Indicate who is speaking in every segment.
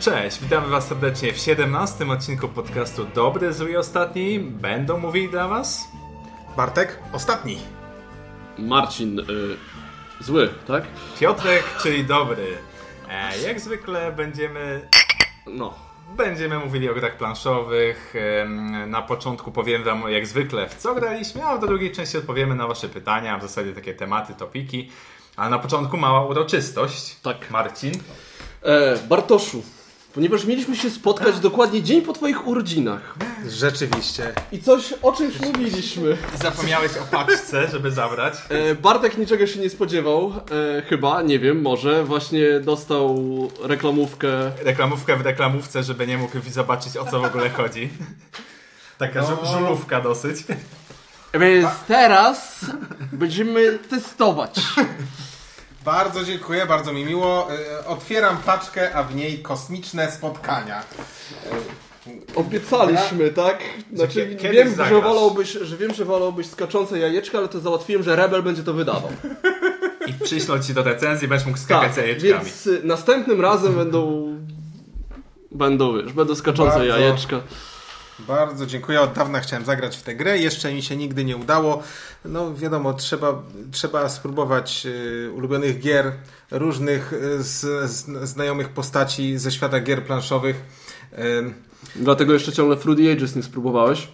Speaker 1: Cześć, witamy Was serdecznie w 17 odcinku podcastu Dobry, Zły i Ostatni. Będą mówili dla Was
Speaker 2: Bartek, ostatni.
Speaker 3: Marcin, y, zły, tak?
Speaker 1: Piotrek, czyli dobry. E, jak zwykle będziemy
Speaker 3: No.
Speaker 1: Będziemy mówili o grach planszowych. Na początku powiem Wam, jak zwykle, w co graliśmy, a w drugiej części odpowiemy na Wasze pytania, w zasadzie takie tematy, topiki. Ale na początku mała uroczystość.
Speaker 3: Tak.
Speaker 1: Marcin.
Speaker 3: E, Bartoszu, ponieważ mieliśmy się spotkać dokładnie dzień po Twoich urodzinach
Speaker 2: Rzeczywiście.
Speaker 3: i coś o czymś mówiliśmy.
Speaker 1: Zapomniałeś o paczce, żeby zabrać.
Speaker 3: E, Bartek niczego się nie spodziewał, e, chyba, nie wiem, może właśnie dostał reklamówkę.
Speaker 1: Reklamówkę w reklamówce, żeby nie mógł zobaczyć, o co w ogóle chodzi. Taka żu- żulówka dosyć.
Speaker 3: Więc teraz będziemy testować.
Speaker 2: Bardzo dziękuję, bardzo mi miło. E, Otwieram paczkę, a w niej kosmiczne spotkania.
Speaker 3: Obiecaliśmy, tak? Znaczy, wiem, że wolałbyś, że wiem, że wolałbyś skaczące jajeczka, ale to załatwiłem, że Rebel będzie to wydawał.
Speaker 1: I przyślą Ci do recenzji, będziesz mógł skakać
Speaker 3: Tak,
Speaker 1: jajeczkami.
Speaker 3: więc y, następnym razem będą będą, wiesz, będą skaczące
Speaker 2: Bardzo.
Speaker 3: jajeczka.
Speaker 2: Bardzo dziękuję. Od dawna chciałem zagrać w tę grę. Jeszcze mi się nigdy nie udało. No wiadomo, trzeba, trzeba spróbować e, ulubionych gier, różnych e, z, z, znajomych postaci ze świata gier planszowych.
Speaker 3: Dlatego jeszcze ciągle Fruity Ages nie spróbowałeś.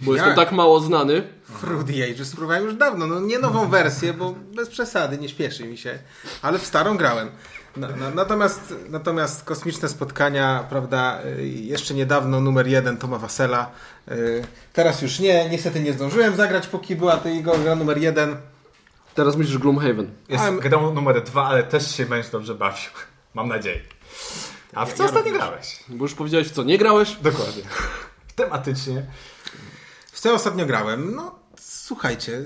Speaker 3: Bo jestem
Speaker 2: Jak?
Speaker 3: tak mało znany.
Speaker 2: Fruity Ages spróbowałem już dawno. No nie nową wersję, bo bez przesady, nie śpieszy mi się. Ale w starą grałem. Na, na, natomiast, natomiast kosmiczne spotkania, prawda, y, jeszcze niedawno numer jeden Toma Wasela. y, Teraz już nie, niestety nie zdążyłem zagrać, póki była to jego gra numer jeden.
Speaker 3: Teraz myślisz Gloomhaven.
Speaker 1: Jest
Speaker 2: I'm-
Speaker 1: grą numer dwa, ale też się będziesz dobrze bawił. Mam nadzieję. A w co
Speaker 2: Ja
Speaker 1: ostatnio grałeś?
Speaker 3: Bo już powiedziałeś w co, nie grałeś?
Speaker 1: Dokładnie. Tematycznie.
Speaker 2: W co ostatnio grałem? No, słuchajcie,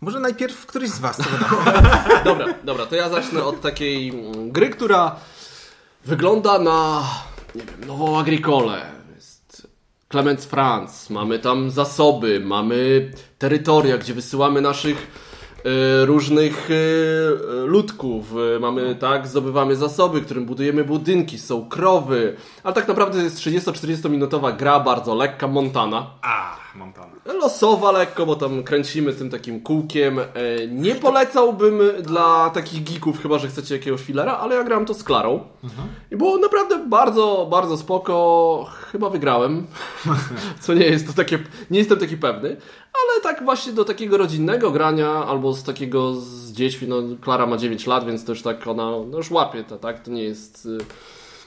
Speaker 2: może najpierw któryś z was wydało.
Speaker 3: Dobra, dobra, to ja zacznę od takiej mm, gry, która wygląda na, nie wiem, nową Agricolę. Jest Clemens Franz, mamy tam zasoby, mamy terytoria, gdzie wysyłamy naszych różnych e, ludków. E, Mamy, tak, zdobywamy zasoby, którym budujemy budynki, są krowy. Ale tak naprawdę to jest 30-40 minutowa gra, bardzo lekka, Montana.
Speaker 1: A, Montana.
Speaker 3: Losowa lekko, bo tam kręcimy tym takim kółkiem. E, Nie polecałbym dla takich geeków, chyba że chcecie jakiegoś filera, ale ja grałem to z Klarą. I było naprawdę bardzo, bardzo spoko. Chyba wygrałem. Co nie jest to takie, nie jestem taki pewny. Ale tak właśnie do takiego rodzinnego grania, albo z takiego z dziećmi, no Klara ma 9 lat, więc też tak ona no już łapie to, tak? To nie jest y,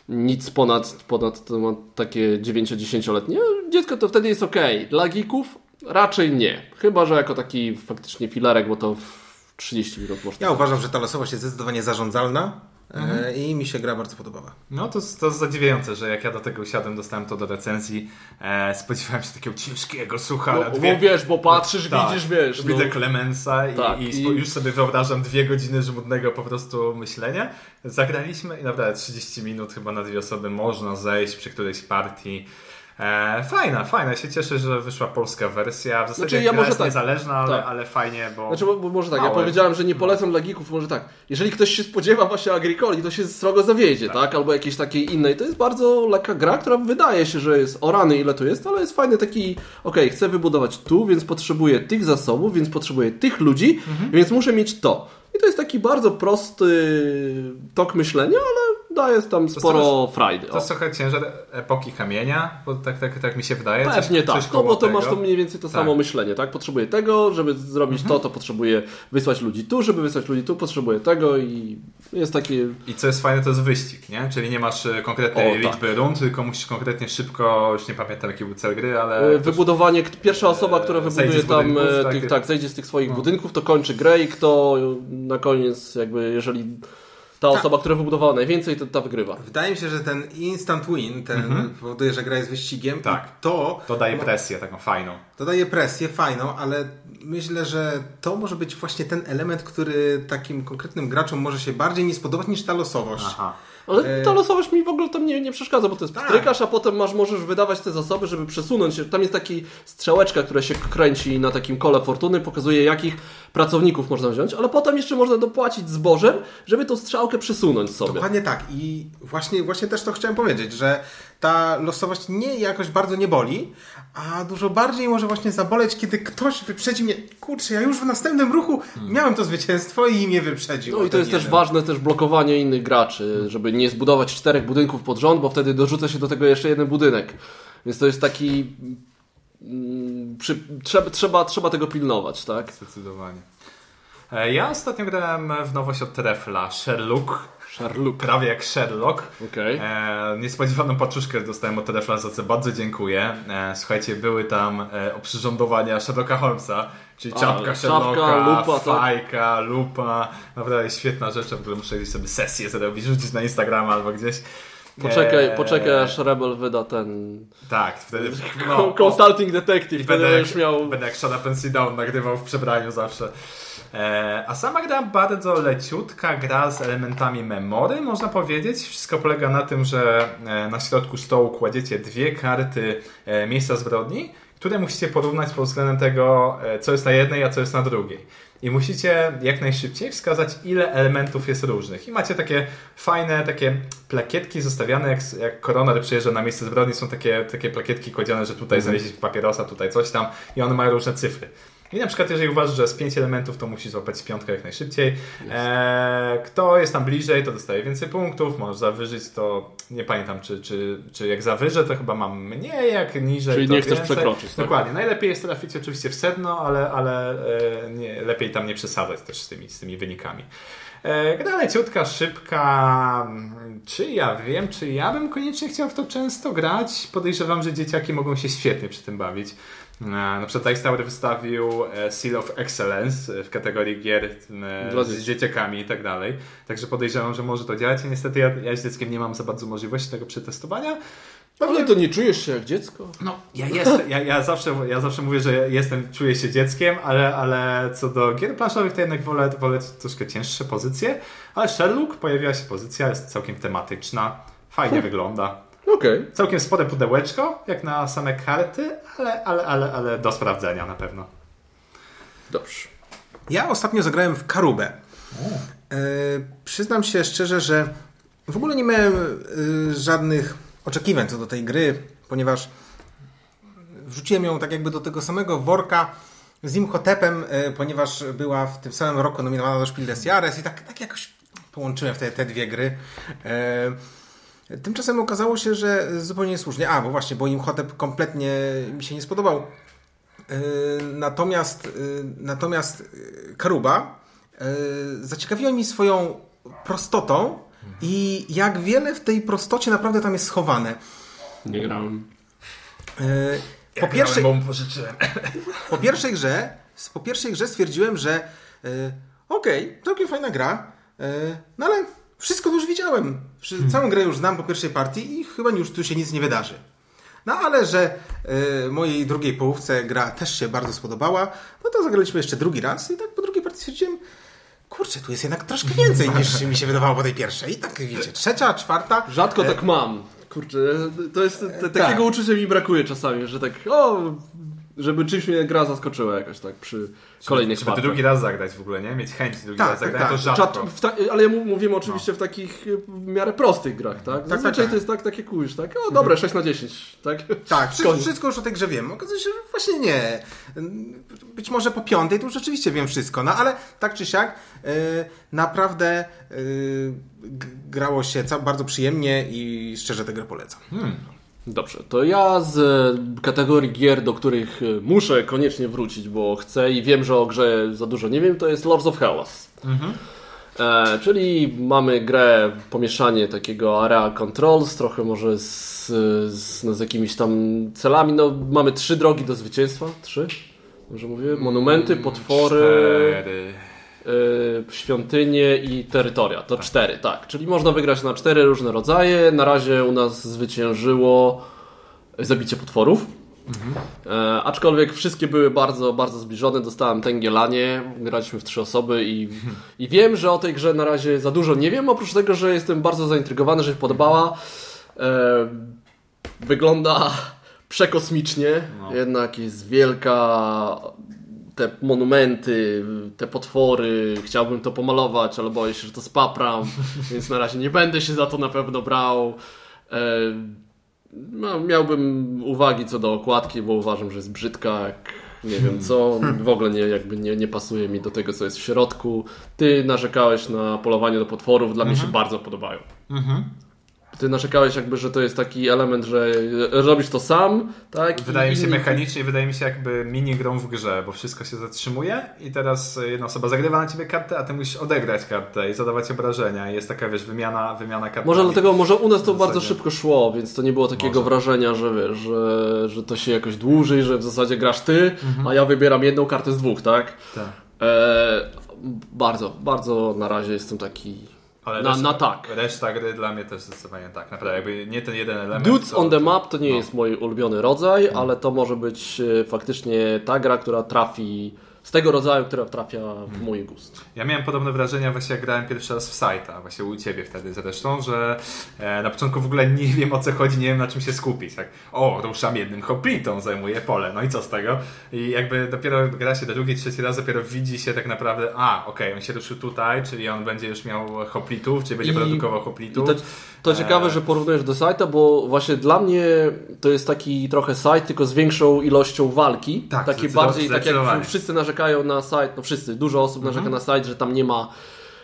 Speaker 3: nic ponad, ponad to ma takie 9-10-letnie. Dziecko to wtedy jest ok. Dla geeków raczej nie. Chyba, że jako taki faktycznie filarek, bo to w 30 minut można.
Speaker 2: Ja uważam, że ta losowość jest zdecydowanie zarządzalna e, i mi się gra bardzo podobała.
Speaker 1: No to, to jest zadziwiające, że jak ja do tego usiadłem, dostałem to do recenzji, e, spodziewałem się takiego ciężkiego sucha.
Speaker 3: No, bo wiesz, bo patrzysz,
Speaker 1: Tak.
Speaker 3: widzisz, wiesz.
Speaker 1: Widzę
Speaker 3: no.
Speaker 1: Clemensa i,
Speaker 3: Tak,
Speaker 1: i,
Speaker 3: i-
Speaker 1: już sobie wyobrażam dwie godziny żmudnego po prostu myślenia. Zagraliśmy i naprawdę 30 minut chyba na dwie osoby można zejść przy którejś partii. E, fajna, fajna. Ja się cieszę, że wyszła polska wersja. W zasadzie
Speaker 3: Znaczy, ja może
Speaker 1: jest
Speaker 3: tak.
Speaker 1: niezależna, ale,
Speaker 3: Tak.
Speaker 1: ale fajnie, bo...
Speaker 3: Znaczy, bo, bo może tak, ja
Speaker 1: Małe.
Speaker 3: powiedziałem, że nie polecam dla geeków, może tak. Jeżeli ktoś się spodziewa właśnie Agricoli, to się srogo zawiedzie, tak. Albo jakiejś takiej innej. To jest bardzo lekka gra, która wydaje się, że jest o rany ile to jest, ale jest fajny taki, okej, chcę wybudować tu, więc potrzebuję tych zasobów, więc potrzebuję tych ludzi, więc muszę mieć to. I to jest taki bardzo prosty tok myślenia, ale daje tam sporo frajdy.
Speaker 1: To jest trochę ciężar epoki kamienia, bo tak, tak, tak mi się wydaje.
Speaker 3: Pewnie
Speaker 1: coś
Speaker 3: tak, no bo to
Speaker 1: tego.
Speaker 3: masz to mniej więcej to
Speaker 1: Tak.
Speaker 3: samo myślenie, tak? Potrzebuję tego, żeby zrobić to, to potrzebuję wysłać ludzi tu, żeby wysłać ludzi tu, potrzebuję tego i jest takie...
Speaker 1: I co jest fajne, to jest wyścig, nie? Czyli nie masz e, konkretnej
Speaker 3: O, tak.
Speaker 1: liczby rund, tylko musisz konkretnie szybko, już nie pamiętam jaki był cel gry, ale...
Speaker 3: e, Wybudowanie, pierwsza osoba, która
Speaker 1: e,
Speaker 3: wybuduje tam, e,
Speaker 1: tak?
Speaker 3: tych, tak, zejdzie z tych swoich budynków, to kończy grę i kto na koniec, jakby, jeżeli ta
Speaker 1: Tak.
Speaker 3: osoba, która wybudowała najwięcej, to ta wygrywa.
Speaker 2: Wydaje mi się, że ten instant win, ten powoduje, że gra jest wyścigiem,
Speaker 1: Tak.
Speaker 2: to,
Speaker 1: To daje presję taką fajną.
Speaker 2: to daje presję fajną, ale myślę, że to może być właśnie ten element, który takim konkretnym graczom może się bardziej nie spodobać niż ta losowość.
Speaker 1: Aha.
Speaker 3: Ale ta losowość mi w ogóle tam nie, nie przeszkadza, bo to jest
Speaker 2: Tak.
Speaker 3: pstrykasz, a potem masz, możesz wydawać te zasoby, żeby przesunąć się. Tam jest taki strzałeczka, która się kręci na takim kole fortuny, pokazuje jakich pracowników można wziąć, ale potem jeszcze można dopłacić zbożem, żeby tą strzałkę przesunąć sobie.
Speaker 2: Dokładnie tak. I właśnie, właśnie też to chciałem powiedzieć, że ta losowość nie jakoś bardzo nie boli, a dużo bardziej może właśnie zaboleć, kiedy ktoś wyprzedzi mnie. Kurczę, ja już w następnym ruchu miałem to zwycięstwo i mnie wyprzedził.
Speaker 3: No i to jest też ważne, też blokowanie innych graczy, żeby nie zbudować czterech budynków pod rząd, bo wtedy dorzuca się do tego jeszcze jeden budynek. Więc to jest taki... mm, Przy, trzeba, trzeba, trzeba tego pilnować, tak?
Speaker 1: Zdecydowanie. E, Ja ostatnio grałem w nowość od Trefla, Sherlock.
Speaker 3: Sherlock.
Speaker 1: Prawie jak Sherlock.
Speaker 3: Okej.
Speaker 1: E, niespodziewaną paczuszkę dostałem od Trefla, za co bardzo dziękuję. E, słuchajcie, były tam e, oprzyrządowania Sherlocka Holmesa, czyli
Speaker 3: A,
Speaker 1: czapka
Speaker 3: czapka,
Speaker 1: Sherlocka,
Speaker 3: lupa, tak.
Speaker 1: fajka, lupa. Naprawdę świetna rzecz, w ogóle muszę sobie sesję zrobić, rzucić na Instagrama albo gdzieś.
Speaker 3: Poczekaj,
Speaker 1: E,
Speaker 3: poczekaj aż Rebel wyda ten
Speaker 1: Tak, wtedy...
Speaker 3: no, Consulting Detective, wtedy
Speaker 1: będę,
Speaker 3: już miał...
Speaker 1: będę jak and Sit Down nagrywał w przebraniu zawsze. E, a sama gra bardzo leciutka, gra z elementami memory, można powiedzieć. Wszystko polega na tym, że e, na środku stołu kładziecie dwie karty e, miejsca zbrodni, które musicie porównać pod względem tego, co jest na jednej, a co jest na drugiej. I musicie jak najszybciej wskazać, ile elementów jest różnych. I macie takie fajne, takie plakietki zostawiane, jak, jak koroner przyjeżdża na miejsce zbrodni, są takie, takie plakietki kładzione, że tutaj znaleźliście papierosa, tutaj coś tam i one mają różne cyfry. I na przykład, jeżeli uważasz, że jest pięć elementów, to musisz złapać piątkę jak najszybciej. Eee, kto jest tam bliżej, to dostaje więcej punktów. Możesz zawyżyć to. Nie pamiętam, czy, czy, czy jak zawyżę, to chyba mam mniej, jak niżej.
Speaker 3: Czyli
Speaker 1: to
Speaker 3: nie chcesz
Speaker 1: więcej.
Speaker 3: przekroczyć, tak?
Speaker 1: Dokładnie. Najlepiej jest trafić oczywiście w sedno, ale, ale e, nie, lepiej tam nie przesadzać też z tymi, z tymi wynikami. E, Gra leciutka, szybka. Czy ja wiem, czy ja bym koniecznie chciał w to często grać? Podejrzewam, że dzieciaki mogą się świetnie przy tym bawić. E, Na przykład Tower wystawił e, Seal of Excellence w kategorii gier e, z
Speaker 3: dzieci.
Speaker 1: dzieciakami i tak dalej. Także podejrzewam, że może to działać. Niestety ja, ja z dzieckiem nie mam za bardzo możliwości tego przetestowania.
Speaker 3: Pewnie to nie czujesz się jak dziecko?
Speaker 1: No, ja, jestem, ja, ja, zawsze, ja zawsze mówię, że jestem, czuję się dzieckiem, ale, ale co do gier planszowych, to jednak wolę, wolę troszkę cięższe pozycje. Ale Sherlock pojawiła się pozycja, jest całkiem tematyczna, fajnie wygląda.
Speaker 3: Okej.
Speaker 1: Całkiem spore pudełeczko, jak na same karty, ale, ale, ale, ale do sprawdzenia na pewno.
Speaker 3: Dobrze.
Speaker 2: Ja ostatnio zagrałem w Karubę. E, przyznam się szczerze, że w ogóle nie miałem e, żadnych oczekiwań co do tej gry, ponieważ wrzuciłem ją tak jakby do tego samego worka z Imhotepem, e, ponieważ była w tym samym roku nominowana do Spiel des Jahres i tak, tak jakoś połączyłem te, te dwie gry. E, Tymczasem okazało się, że zupełnie niesłusznie. A, bo właśnie, bo Imhotep kompletnie mi się nie spodobał. Yy, Natomiast, yy, natomiast yy, Karuba zaciekawiła mi swoją prostotą i jak wiele w tej prostocie naprawdę tam jest schowane.
Speaker 3: Nie grałem.
Speaker 2: Po pierwszej,
Speaker 1: bo mu pożyczyłem.
Speaker 2: po pierwszej grze, po pierwszej grze stwierdziłem, że okej, całkiem fajna gra, no ale wszystko już widziałem. Wszy- Całą grę już znam po pierwszej partii i chyba już tu się nic nie wydarzy. No ale że yy, mojej drugiej połówce gra też się bardzo spodobała, no to zagraliśmy jeszcze drugi raz i tak po drugiej partii stwierdziłem, kurczę, tu jest jednak troszkę więcej niż mi się wydawało po tej pierwszej. I tak wiecie, trzecia, czwarta.
Speaker 3: Rzadko tak mam. Kurczę, to jest, te,
Speaker 2: tak.
Speaker 3: takiego uczucia mi brakuje czasami, że tak, o, żeby czymś mnie gra zaskoczyła jakoś tak przy kolejnych
Speaker 1: Żeby
Speaker 3: partiach.
Speaker 1: drugi raz zagrać w ogóle, nie? Mieć chęć drugi
Speaker 2: Tak,
Speaker 1: raz
Speaker 2: tak,
Speaker 1: zagrać, to
Speaker 2: tak.
Speaker 1: rzadko.
Speaker 3: Ta, ale mówimy oczywiście w takich y, w miarę prostych grach, tak? Zazwyczaj
Speaker 2: tak.
Speaker 3: to jest tak, takie kujesz, tak? O, dobra, 6 na 10, tak?
Speaker 2: Tak, wszystko, wszystko już o tej grze wiem. Okazuje się, że właśnie nie. Być może po piątej to już rzeczywiście wiem wszystko, no ale tak czy siak yy, naprawdę yy, grało się bardzo przyjemnie i szczerze tę grę polecam.
Speaker 3: Dobrze, to ja z e, kategorii gier, do których e, muszę koniecznie wrócić, bo chcę i wiem, że o grze za dużo nie wiem, to jest Lords of Chaos. E, czyli mamy grę, pomieszanie takiego area controls, trochę może z, z, no, z jakimiś tam celami. No, mamy trzy drogi do zwycięstwa. Trzy? Może mówię? Monumenty, potwory,
Speaker 1: Cztery.
Speaker 3: E, świątynie i terytoria. To cztery, tak. Czyli można wygrać na cztery różne rodzaje. Na razie u nas zwyciężyło zabicie potworów. E, aczkolwiek wszystkie były bardzo, bardzo zbliżone. Dostałem Tęgielanie, graliśmy w trzy osoby i, i wiem, że o tej grze na razie za dużo nie wiem, oprócz tego, że jestem bardzo zaintrygowany, że się podobała. E, wygląda przekosmicznie,
Speaker 1: No.
Speaker 3: jednak jest wielka. Te monumenty, te potwory, chciałbym to pomalować, ale boję się, że to spapram, więc na razie nie będę się za to na pewno brał. E, no, miałbym uwagi co do okładki, bo uważam, że jest brzydka, jak nie wiem co. W ogóle nie, jakby nie, nie pasuje mi do tego, co jest w środku. Ty narzekałeś na polowanie do potworów, dla mnie się bardzo podobają. Ty narzekałeś jakby, że to jest taki element, że robisz to sam, tak? I
Speaker 1: Wydaje mi się
Speaker 3: inni-
Speaker 1: mechanicznie, wydaje mi się jakby mini grą w grze, bo wszystko się zatrzymuje i teraz jedna osoba zagrywa na ciebie kartę, a ty musisz odegrać kartę i zadawać obrażenia. I jest taka, wiesz, wymiana, wymiana kartami.
Speaker 3: Może dlatego, może u nas to bardzo szybko szło, więc to nie było takiego
Speaker 1: Może.
Speaker 3: wrażenia, że wiesz, że, że to się jakoś dłużej, że w zasadzie grasz ty, a ja wybieram jedną kartę z dwóch, tak?
Speaker 1: Tak.
Speaker 3: E, bardzo, bardzo na razie jestem taki
Speaker 1: Ale
Speaker 3: na,
Speaker 1: reszta,
Speaker 3: na tak.
Speaker 1: Reszta gry dla mnie też zdecydowanie tak. Naprawdę, jakby nie ten jeden element.
Speaker 3: Dudes
Speaker 1: to-
Speaker 3: on the Map to nie
Speaker 1: no.
Speaker 3: jest mój ulubiony rodzaj, ale to może być e, faktycznie ta gra, która trafi z tego rodzaju, która trafia w mój gust.
Speaker 1: Ja miałem podobne wrażenia właśnie jak grałem pierwszy raz w Sajta, właśnie u Ciebie wtedy zresztą, że e, na początku w ogóle nie wiem o co chodzi, nie wiem na czym się skupić. Tak, o, ruszam jednym hoplitą, zajmuję pole, no i co z tego? I jakby dopiero gra się drugi, trzeci raz, dopiero widzi się tak naprawdę, a, okej, on się ruszył tutaj, czyli on będzie już miał hoplitów, czyli będzie
Speaker 3: I-
Speaker 1: produkował
Speaker 3: I
Speaker 1: hoplitów.
Speaker 3: to, to ciekawe, że porównujesz do sajta, bo właśnie dla mnie to jest taki trochę sajt, tylko z większą ilością walki.
Speaker 1: Tak,
Speaker 3: Takie
Speaker 1: zdecydowanie-
Speaker 3: bardziej, tak.
Speaker 1: Mhm.
Speaker 3: jak wszyscy narzekają na sajt, no wszyscy, dużo osób narzeka na sajt, że tam nie ma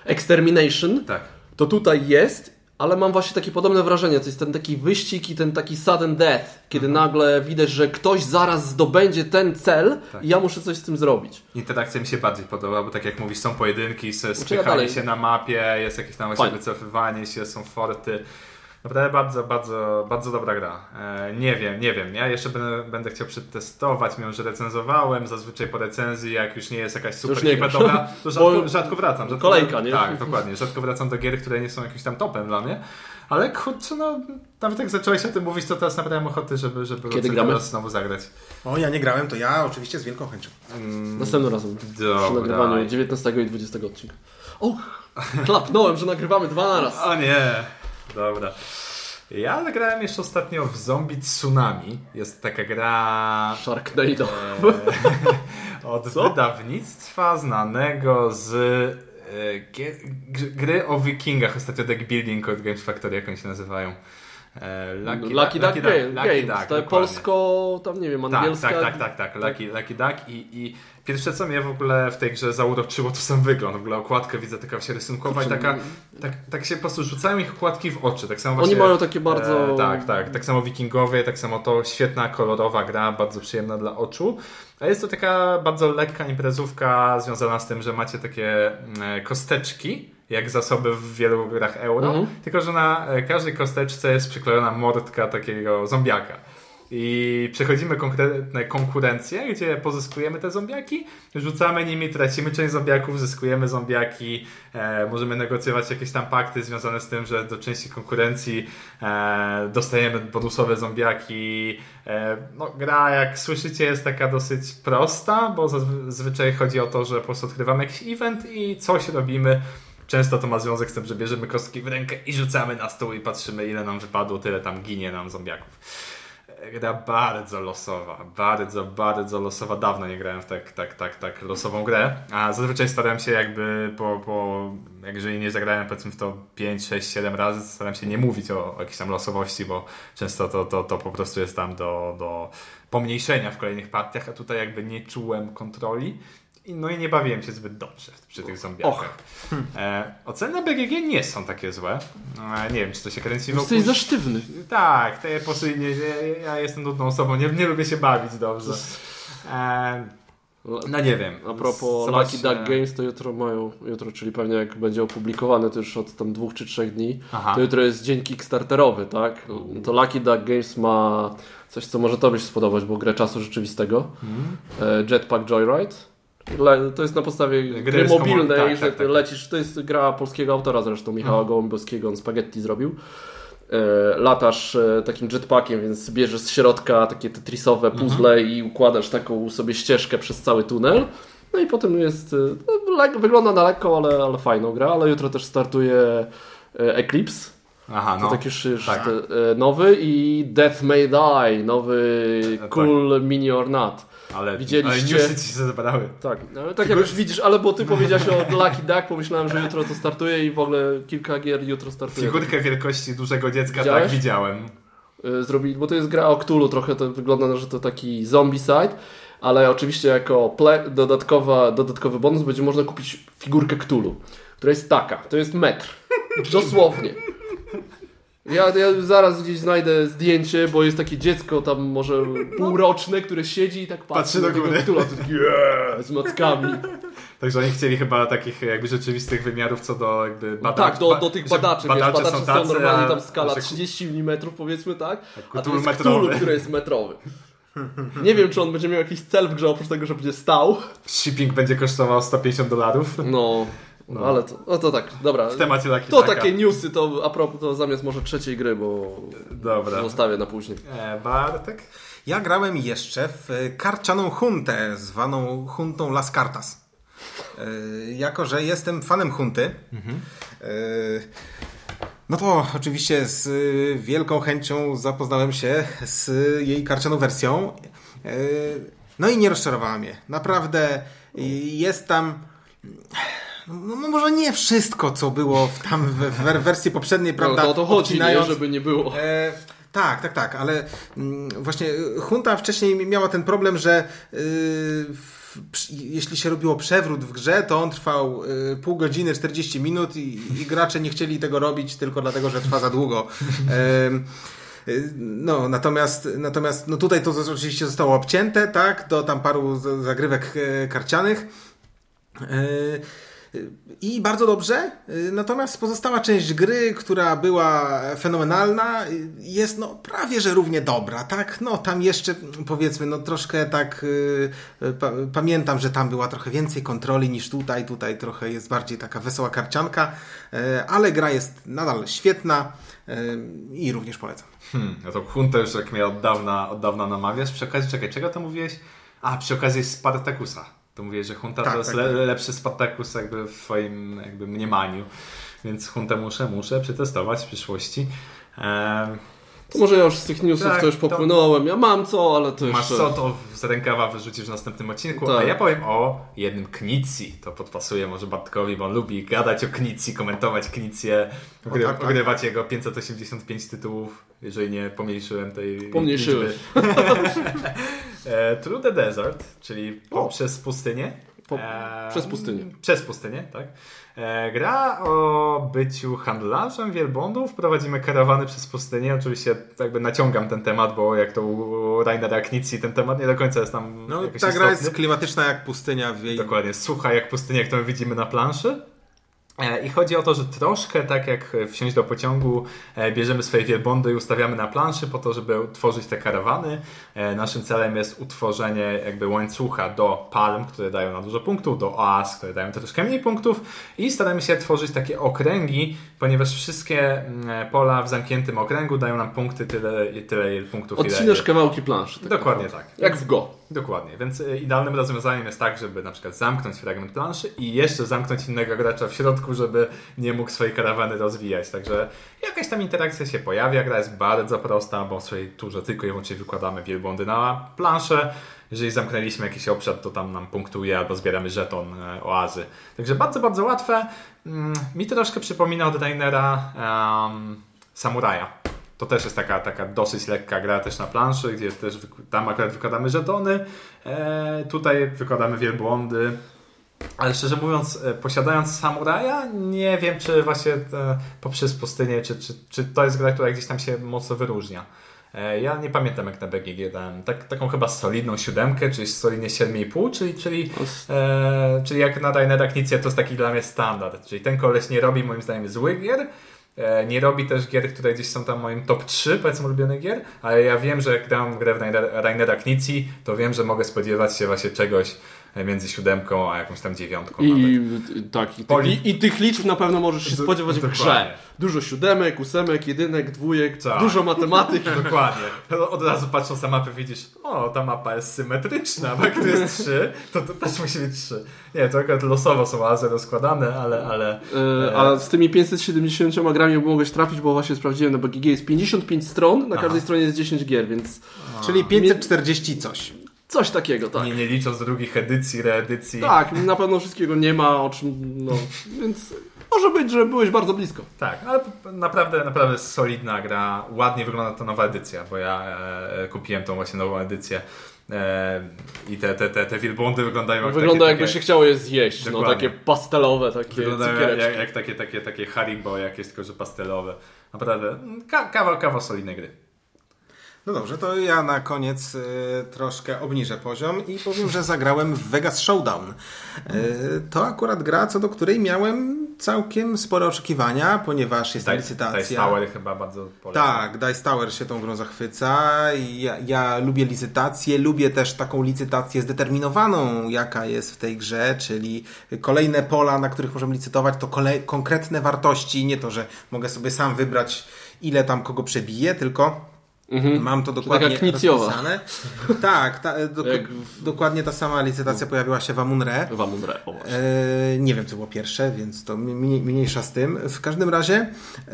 Speaker 3: extermination.
Speaker 1: Tak.
Speaker 3: To tutaj jest, ale mam właśnie takie podobne wrażenie. To jest ten taki wyścig i ten taki sudden death, kiedy
Speaker 1: Mhm.
Speaker 3: nagle widać, że ktoś zaraz zdobędzie ten cel
Speaker 1: Tak.
Speaker 3: i ja muszę coś z tym zrobić.
Speaker 1: Interakcja mi się bardziej podoba, bo tak jak mówisz, są pojedynki,
Speaker 3: ja
Speaker 1: spychanie się na mapie, jest jakieś tam właśnie wycofywanie się, są forty. Naprawdę bardzo, bardzo, bardzo dobra gra. E, nie wiem, nie wiem. Ja jeszcze będę, będę chciał przetestować, mimo że recenzowałem. Zazwyczaj po recenzji, jak już nie jest jakaś super
Speaker 3: już nie
Speaker 1: hiper dobra, to rzadko, rzadko wracam. Rzadko,
Speaker 3: Kolejka, nie?
Speaker 1: Tak, dokładnie. Rzadko wracam do gier, które nie są jakimś tam topem dla mnie. Ale kurczę, no, nawet jak zacząłeś o tym mówić, to teraz naprawdę mam ochoty, żeby, żeby
Speaker 3: Kiedy gramy?
Speaker 1: teraz znowu zagrać.
Speaker 2: O, ja nie grałem, to ja oczywiście z wielką chęcią.
Speaker 3: Następnym razem. Przy
Speaker 1: Dobra.
Speaker 3: nagrywaniu 19 i 20 odcinka. O, klapnąłem, że nagrywamy dwa na raz.
Speaker 1: O nie, dobra. Ja zagrałem jeszcze ostatnio w Zombie Tsunami. Jest taka gra
Speaker 3: Sharknado.
Speaker 1: e, od
Speaker 3: Co?
Speaker 1: wydawnictwa znanego z e, gry o wikingach. Ostatnio deck building od Games Factory, jak oni się nazywają. E,
Speaker 3: Lucky, Duck, Game- Games.
Speaker 1: Duck,
Speaker 3: to polsko, tam nie wiem,
Speaker 1: Tak,
Speaker 3: angielska.
Speaker 1: tak, tak, tak, tak. Lucky, Lucky Duck i, i pierwsze co mnie w ogóle w tej grze zauroczyło to sam wygląd. W ogóle okładkę widzę taka się rysunkowa i taka, tak, tak się po prostu rzucają ich okładki w oczy. Tak samo
Speaker 3: Oni
Speaker 1: właśnie,
Speaker 3: mają takie bardzo...
Speaker 1: E, tak, tak. Tak samo wikingowie, tak samo to świetna, kolorowa gra, bardzo przyjemna dla oczu. A jest to taka bardzo lekka imprezówka związana z tym, że macie takie mm, kosteczki, jak zasoby w wielu grach euro,
Speaker 3: Mhm.
Speaker 1: tylko że na e, każdej kosteczce jest przyklejona mordka takiego zombiaka. I przechodzimy konkretne konkurencje, gdzie pozyskujemy te zombiaki, rzucamy nimi, tracimy część zombiaków, zyskujemy zombiaki, e, możemy negocjować jakieś tam pakty związane z tym, że do części konkurencji e, dostajemy bonusowe zombiaki. E, no, gra, jak słyszycie, jest taka dosyć prosta, bo zazwyczaj chodzi o to, że po prostu odkrywamy jakiś event i coś robimy. Często to ma związek z tym, że bierzemy kostki w rękę i rzucamy na stół i patrzymy, ile nam wypadło, tyle tam ginie nam zombiaków. Gra bardzo losowa, bardzo, bardzo losowa. Dawno nie grałem w tak, tak, tak, tak losową grę, a zazwyczaj starałem się jakby po, po jeżeli nie zagrałem powiedzmy w to 5, 6, 7 razy, staram się nie mówić o, o jakiejś tam losowości, bo często to, to, to po prostu jest tam do, do pomniejszenia w kolejnych partiach, a tutaj jakby nie czułem kontroli. No i nie bawiłem się zbyt dobrze przy tych zombiakach. E, oceny BGG nie są takie złe. E, nie wiem, czy to się kręci wokół...
Speaker 3: Jesteś za sztywny.
Speaker 1: Tak, to ja po prostu nie, ja, ja jestem nudną osobą, nie, nie lubię się bawić dobrze. E, no nie wiem.
Speaker 3: A propos
Speaker 1: Zobaczcie-
Speaker 3: Lucky Duck Games, to jutro mają, jutro, czyli pewnie jak będzie opublikowane to już od tam dwóch czy trzech dni,
Speaker 1: Aha.
Speaker 3: to jutro jest dzień Kickstarterowy, tak? To Lucky Duck Games ma coś, co może Tobie się spodobać, bo grę czasu rzeczywistego. E, Jetpack Joyride. Le, to jest na podstawie
Speaker 1: Gry
Speaker 3: gry, mobilnej,
Speaker 1: tak,
Speaker 3: że
Speaker 1: tak, tak.
Speaker 3: lecisz, to jest gra polskiego autora zresztą, Michała Gołębowskiego, on Spaghetti zrobił. e, latasz e, takim jetpackiem, więc bierzesz z środka takie tetrisowe puzzle i układasz taką sobie ścieżkę przez cały tunel. No i potem jest, e, no, wygląda na lekko, ale, ale fajną gra, ale jutro też startuje Eclipse.
Speaker 1: Aha,
Speaker 3: To
Speaker 1: no.
Speaker 3: tak już, już
Speaker 1: tak.
Speaker 3: nowy i Death May Die, nowy
Speaker 1: tak.
Speaker 3: Cool Mini or Not.
Speaker 1: Ale,
Speaker 3: Widzieliście-
Speaker 1: ale newsy ci się zebrały.
Speaker 3: Tak, no, tak jak już widzisz, ale bo ty powiedziałeś o Lucky Duck, pomyślałem, że jutro to startuje i w ogóle kilka gier jutro startuje.
Speaker 1: Figurkę wielkości dużego dziecka
Speaker 3: Widziałeś?
Speaker 1: tak widziałem.
Speaker 3: Y, Zrobili, bo to jest gra o Cthulhu, trochę to wygląda, na, że to taki zombie side, ale oczywiście jako ple, dodatkowa, dodatkowy bonus będzie można kupić figurkę Cthulhu, która jest taka, to jest metr, dosłownie. Ja, ja zaraz gdzieś znajdę zdjęcie, bo jest takie dziecko tam może półroczne, które siedzi i tak patrzy,
Speaker 1: Patrzy do góry.
Speaker 3: Cthulhu, to taki, yeah, z mackami.
Speaker 1: Także oni chcieli chyba takich jakby rzeczywistych wymiarów co do jakby badaczy.
Speaker 3: tak, do, do tych badaczy, wiesz, badacze są,
Speaker 1: tacy,
Speaker 3: normalnie
Speaker 1: a-
Speaker 3: tam skala
Speaker 1: że
Speaker 3: 30 mm powiedzmy, tak? A to
Speaker 1: Cthulhu
Speaker 3: jest
Speaker 1: metrowy.
Speaker 3: Cthulhu, który jest metrowy. Nie wiem, czy on będzie miał jakiś cel w grze, oprócz tego, że będzie stał.
Speaker 1: Shipping będzie kosztował 150 dolarów.
Speaker 3: No, no ale to, no to tak, dobra.
Speaker 1: W temacie Lucky
Speaker 3: To
Speaker 1: Ducka.
Speaker 3: takie newsy, to a propos, to zamiast może trzeciej gry, bo
Speaker 1: Dobra.
Speaker 3: zostawię na później.
Speaker 1: E, Bartek?
Speaker 2: Ja grałem jeszcze w karcianą huntę, zwaną huntą Las Cartas. E, Jako, że jestem fanem hunty, e, no to oczywiście z wielką chęcią zapoznałem się z jej karcianą wersją. E, No i nie rozczarowała mnie. Naprawdę jest tam. No, no może nie wszystko, co było w, tam w, w wersji poprzedniej,
Speaker 3: No,
Speaker 2: prawda?
Speaker 3: to o to chodzi, nie?
Speaker 2: odcinając-
Speaker 3: żeby nie było.
Speaker 2: E, tak, tak, tak, ale mm, właśnie y, Hunta wcześniej miała ten problem, że przy- jeśli się robiło przewrót w grze, to on trwał y, pół godziny, 40 minut i, i gracze nie chcieli tego robić tylko dlatego, że trwa za długo. Y, No, natomiast, natomiast no tutaj to oczywiście zostało obcięte, tak, do tam paru zagrywek e, karcianych. E, I bardzo dobrze. Natomiast pozostała część gry, która była fenomenalna, jest no prawie że równie dobra, tak? No tam jeszcze powiedzmy, no troszkę tak y, pa, pamiętam, że tam była trochę więcej kontroli niż tutaj. Tutaj trochę jest bardziej taka wesoła karcianka, y, ale gra jest nadal świetna y, i również polecam.
Speaker 1: Hmm, no to Huntę już jak mnie od dawna, od dawna namawiasz. Przy okazji, czekaj, czego to mówiłeś? A, przy okazji Spartakusa. To mówiłeś, że Hunta
Speaker 2: Tak,
Speaker 1: to jest
Speaker 2: tak,
Speaker 1: le,
Speaker 2: tak.
Speaker 1: lepszy Spartakus jakby w swoim jakby mniemaniu. Więc Huntę muszę, muszę przetestować w przyszłości. Ehm,
Speaker 3: To może ja już z tych newsów
Speaker 1: Tak,
Speaker 3: to już popłynąłem. Ja mam co, ale to
Speaker 1: Masz
Speaker 3: jeszcze...
Speaker 1: co, to z rękawa wyrzucisz w następnym odcinku,
Speaker 3: Tak.
Speaker 1: a ja powiem o jednym Knici. To podpasuje może Bartkowi, bo on lubi gadać o Knici, komentować Knicję, ogry,
Speaker 2: tak, tak.
Speaker 1: ogrywać jego 585 tytułów, jeżeli nie pomniejszyłem tej
Speaker 3: Pomniejszyłeś.
Speaker 1: e, Through the Desert, czyli poprzez pustynię.
Speaker 3: Po-
Speaker 1: E,
Speaker 3: przez pustynię.
Speaker 1: Przez pustynię, tak. E, gra o byciu handlarzem wielbłądów. Prowadzimy karawany przez pustynię. Oczywiście jakby naciągam ten temat, bo jak to u Rainera Knici ten temat nie do końca jest tam
Speaker 2: No, ta gra
Speaker 1: istotny.
Speaker 2: jest klimatyczna jak pustynia w jej
Speaker 1: Dokładnie, sucha jak pustynia, którą widzimy na planszy. E, I chodzi o to, że troszkę tak jak wsiąść do pociągu, e, bierzemy swoje wielbłądy i ustawiamy na planszy po to, żeby utworzyć te karawany. E, Naszym celem jest utworzenie jakby łańcucha do palm, które dają na dużo punktów, do oaz, które dają troszkę mniej punktów i staramy się tworzyć takie okręgi, ponieważ wszystkie mm, pola w zamkniętym okręgu dają nam punkty tyle, tyle ile punktów. ile-
Speaker 3: Odcinasz kawałki planszy. tak
Speaker 1: Dokładnie tak.
Speaker 3: Jak w Go.
Speaker 1: Dokładnie, więc y, idealnym rozwiązaniem jest tak, żeby na przykład zamknąć fragment planszy i jeszcze zamknąć innego gracza w środku, żeby nie mógł swojej karawany rozwijać. Także jakaś tam interakcja się pojawia, gra jest bardzo prosta, bo w swojej turze tylko i wyłącznie wykładamy wielbłądy na planszę. Jeżeli zamknęliśmy jakiś obszar, to tam nam punktuje albo zbieramy żeton e, oazy. Także bardzo, bardzo łatwe. Mm, Mi troszkę przypomina od Rainera um, Samuraja. To też jest taka, taka dosyć lekka gra też na planszy, gdzie też tam akurat wykładamy żetony, e, tutaj wykładamy wielbłądy. Ale szczerze mówiąc, e, posiadając samuraja, nie wiem, czy właśnie e, poprzez pustynię, czy, czy, czy to jest gra, która gdzieś tam się mocno wyróżnia. E, Ja nie pamiętam jak na BGG dałem. Tak, taką chyba solidną siódemkę, czyli solidnie 7,5, czyli, czyli, e, czyli jak na Rainera Knizia to jest taki dla mnie standard. Czyli ten koleś nie robi moim zdaniem złych gier, Nie robi też gier, które gdzieś są tam moim top 3, powiedzmy, ulubionych gier, ale ja wiem, że jak gram grę w Rainer- Rainera Knici, to wiem, że mogę spodziewać się właśnie czegoś między siódemką a jakąś tam dziewiątką.
Speaker 3: I,
Speaker 1: nawet.
Speaker 3: tak, i,
Speaker 1: Poli-
Speaker 3: tych, i tych liczb na pewno możesz się spodziewać w grze. Dużo siódemek, ósemek, jedynek, dwójek,
Speaker 1: Tak.
Speaker 3: dużo matematyki.
Speaker 1: Dokładnie. Od razu patrząc na mapę widzisz, o, ta mapa jest symetryczna, bo jak tu jest 3, to to też musi być 3. Nie, to akurat losowo są azy rozkładane, ale... ale
Speaker 3: E, A z tymi 570 grami mogłeś trafić, bo właśnie sprawdziłem na BGG jest 55 stron, na każdej stronie jest 10 gier, więc
Speaker 2: Czyli 540 coś.
Speaker 3: Coś takiego, tak.
Speaker 1: nie, nie licząc drugich edycji, reedycji.
Speaker 3: Tak, na pewno wszystkiego nie ma, o czym, no, więc może być, że byłeś bardzo blisko.
Speaker 1: Tak, ale naprawdę, naprawdę solidna gra. Ładnie wygląda ta nowa edycja, bo ja e, kupiłem tą właśnie nową edycję. E, I te, te, te, te wielbłądy wyglądają jak
Speaker 3: Wygląda
Speaker 1: takie,
Speaker 3: jakby
Speaker 1: takie,
Speaker 3: się chciało je zjeść, no takie pastelowe, takie
Speaker 1: Wyglądają jak, jak, takie, takie, takie Haribo jakieś, tylko że pastelowe. Naprawdę, ka, kawał, kawał solidnej gry.
Speaker 2: No dobrze, to ja na koniec y, troszkę obniżę poziom i powiem, że zagrałem w Vegas Showdown. Y, to akurat gra, co do której miałem całkiem spore oczekiwania, ponieważ jest licytacja.
Speaker 1: Dice Tower chyba bardzo polecam.
Speaker 2: Tak, Dice Tower się tą grą zachwyca. Ja, ja lubię licytację, lubię też taką licytację zdeterminowaną, jaka jest w tej grze, czyli kolejne pola, na których możemy licytować, to kolej, konkretne wartości, nie to, że mogę sobie sam wybrać, ile tam kogo przebije, tylko mam to dokładnie
Speaker 3: taka knicjowa.
Speaker 2: rozpisane. Tak, ta, do,
Speaker 3: Jak
Speaker 2: dokładnie ta sama licytacja pojawiła się w Amunre.
Speaker 3: Wam umrę. O, właśnie.
Speaker 2: E, nie wiem, co było pierwsze, więc to mniej, mniejsza z tym. W każdym razie e,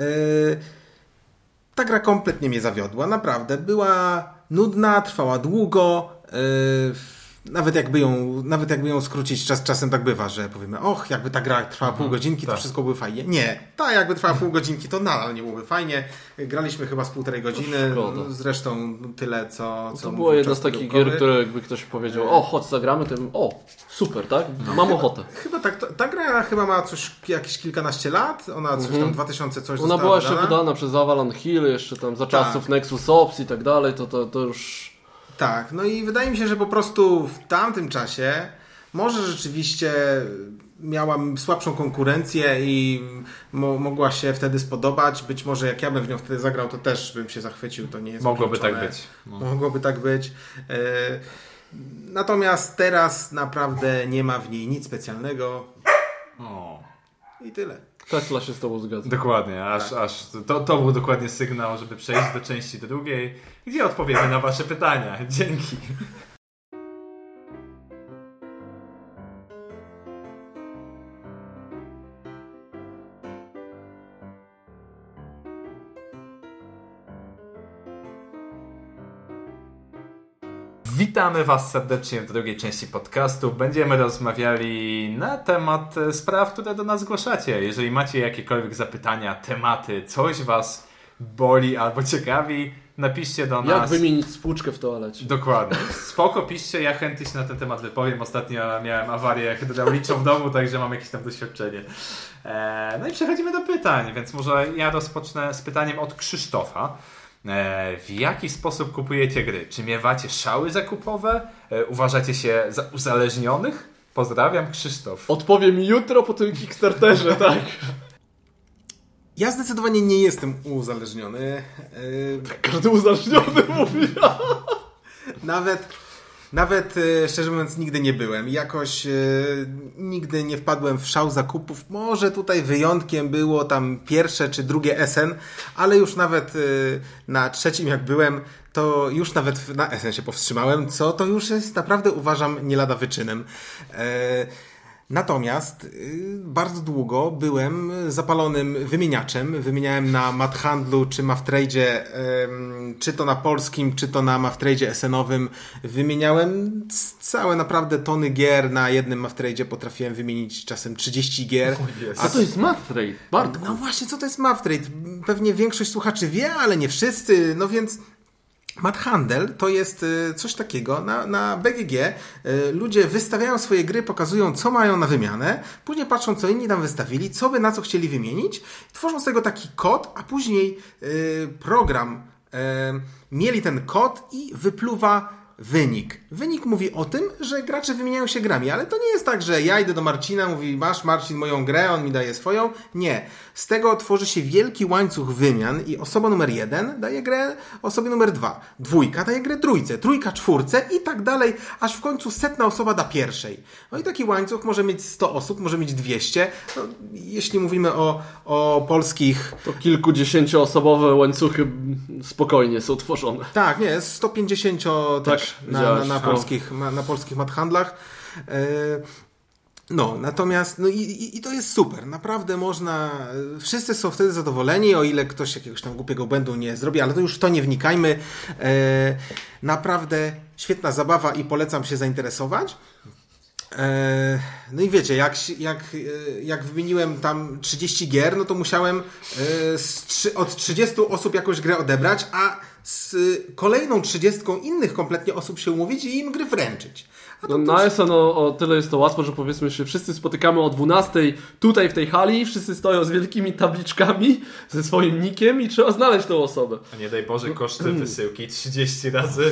Speaker 2: ta gra kompletnie mnie zawiodła. Naprawdę. Była nudna, trwała długo. e, nawet jakby, ją, nawet jakby ją skrócić, czas, czasem tak bywa, że powiemy, och, jakby ta gra trwała pół godzinki, to
Speaker 1: tak.
Speaker 2: wszystko byłoby fajnie. Nie, ta jakby trwała pół godzinki, to nadal nie byłoby fajnie. Graliśmy chyba z półtorej godziny, zresztą tyle, co... co
Speaker 3: To było
Speaker 2: czas
Speaker 3: z takich gier, które jakby ktoś powiedział, o chodź zagramy, to bym, o super, tak? Mam ochotę.
Speaker 2: Chyba tak, to, ta gra chyba ma coś, jakieś kilkanaście lat, ona coś tam 2000 coś
Speaker 3: Mhm. Ona była jeszcze
Speaker 2: wydana.
Speaker 3: wydana przez Avalon Hill, jeszcze tam za czasów
Speaker 2: Tak.
Speaker 3: Nexus Ops i tak dalej, to, to, to już...
Speaker 2: Tak, no i wydaje mi się, że po prostu w tamtym czasie może rzeczywiście miałam słabszą konkurencję i mo mogła się wtedy spodobać. Być może jak ja bym w nią wtedy zagrał, to też bym się zachwycił. To nie jest
Speaker 1: Mogłoby tak być. No.
Speaker 2: Mogłoby tak być. E, natomiast teraz naprawdę nie ma w niej nic specjalnego
Speaker 1: O.
Speaker 2: i tyle.
Speaker 3: Tesla się z tobą zgadza.
Speaker 1: Dokładnie, aż,
Speaker 2: Tak.
Speaker 1: aż to, to był dokładnie sygnał, żeby przejść do części drugiej, gdzie odpowiemy na Wasze pytania. Dzięki. Witamy Was serdecznie w drugiej części podcastu. Będziemy rozmawiali na temat e, spraw, które do nas zgłaszacie. Jeżeli macie jakiekolwiek zapytania, tematy, coś Was boli albo ciekawi, napiszcie do
Speaker 3: Jak
Speaker 1: nas.
Speaker 3: wymienić spłuczkę w toalecie?
Speaker 1: Dokładnie. Spoko, piszcie, ja chętnie się na ten temat wypowiem. Ostatnio miałem awarię hydrauliczną w domu, także mam jakieś tam doświadczenie. E, no i przechodzimy do pytań, więc może ja rozpocznę z pytaniem od Krzysztofa. E, w jaki sposób kupujecie gry? Czy miewacie szały zakupowe? E, uważacie się za uzależnionych? Pozdrawiam, Krzysztof.
Speaker 3: Odpowiem jutro po tym Kickstarterze, tak?
Speaker 2: Ja zdecydowanie nie jestem uzależniony. E,
Speaker 3: Każdy uzależniony mówi.
Speaker 2: Nawet, nawet e, szczerze mówiąc, nigdy nie byłem. Jakoś e, nigdy nie wpadłem w szał zakupów. Może tutaj wyjątkiem było tam pierwsze czy drugie SN, ale już nawet e, na trzecim, jak byłem, to już nawet na SN się powstrzymałem, co to już jest naprawdę uważam nie lada wyczynem. Natomiast y, bardzo długo byłem zapalonym wymieniaczem. Wymieniałem na Mathandlu czy Maftrade'zie, em, czy to na polskim, czy to na Maftrade'zie SN-owym. Wymieniałem całe naprawdę tony gier. Na jednym Maftrade'zie potrafiłem wymienić czasem 30 gier.
Speaker 3: A to jest Math Trade, Bartku.
Speaker 2: No właśnie, co to jest Maftrade? Pewnie większość słuchaczy wie, ale nie wszyscy. No więc Mad Handel to jest y, coś takiego, na, na BGG y, ludzie wystawiają swoje gry, pokazują co mają na wymianę, później patrzą co inni tam wystawili, co by na co chcieli wymienić, tworzą z tego taki kod, a później y, program mieli ten kod i wypluwa wynik. Wynik mówi o tym, że gracze wymieniają się grami, ale to nie jest tak, że ja idę do Marcina, mówi masz Marcin moją grę, on mi daje swoją. Nie. Z tego tworzy się wielki łańcuch wymian i osoba numer jeden daje grę osobie numer dwa. Dwójka daje grę trójce, trójka czwórce i tak dalej, aż w końcu setna osoba da pierwszej. No i taki łańcuch może mieć 100 osób, może mieć 200. No, jeśli mówimy o, o polskich...
Speaker 3: To kilkudziesięcioosobowe łańcuchy spokojnie są tworzone.
Speaker 2: Tak, nie, 150 też na, na,
Speaker 3: widziałeś,
Speaker 2: na,
Speaker 3: no.
Speaker 2: polskich, na, na polskich mathandlach. E, No, natomiast, no i, i, to jest super. Naprawdę można, wszyscy są wtedy zadowoleni, o ile ktoś jakiegoś tam głupiego błędu nie zrobi, ale to już w to nie wnikajmy. E, naprawdę świetna zabawa i polecam się zainteresować. E, No i wiecie, jak, jak, e, jak wymieniłem tam 30 gier, no to musiałem e, z, od 30 osób jakąś grę odebrać, a z kolejną 30 innych kompletnie osób się umówić i im gry wręczyć.
Speaker 3: No, na SN o, o tyle jest to łatwo, że powiedzmy się wszyscy spotykamy o 12 tutaj w tej hali, wszyscy stoją z wielkimi tabliczkami ze swoim nikiem i trzeba znaleźć tą osobę.
Speaker 1: A nie daj Boże, koszty wysyłki 30 razy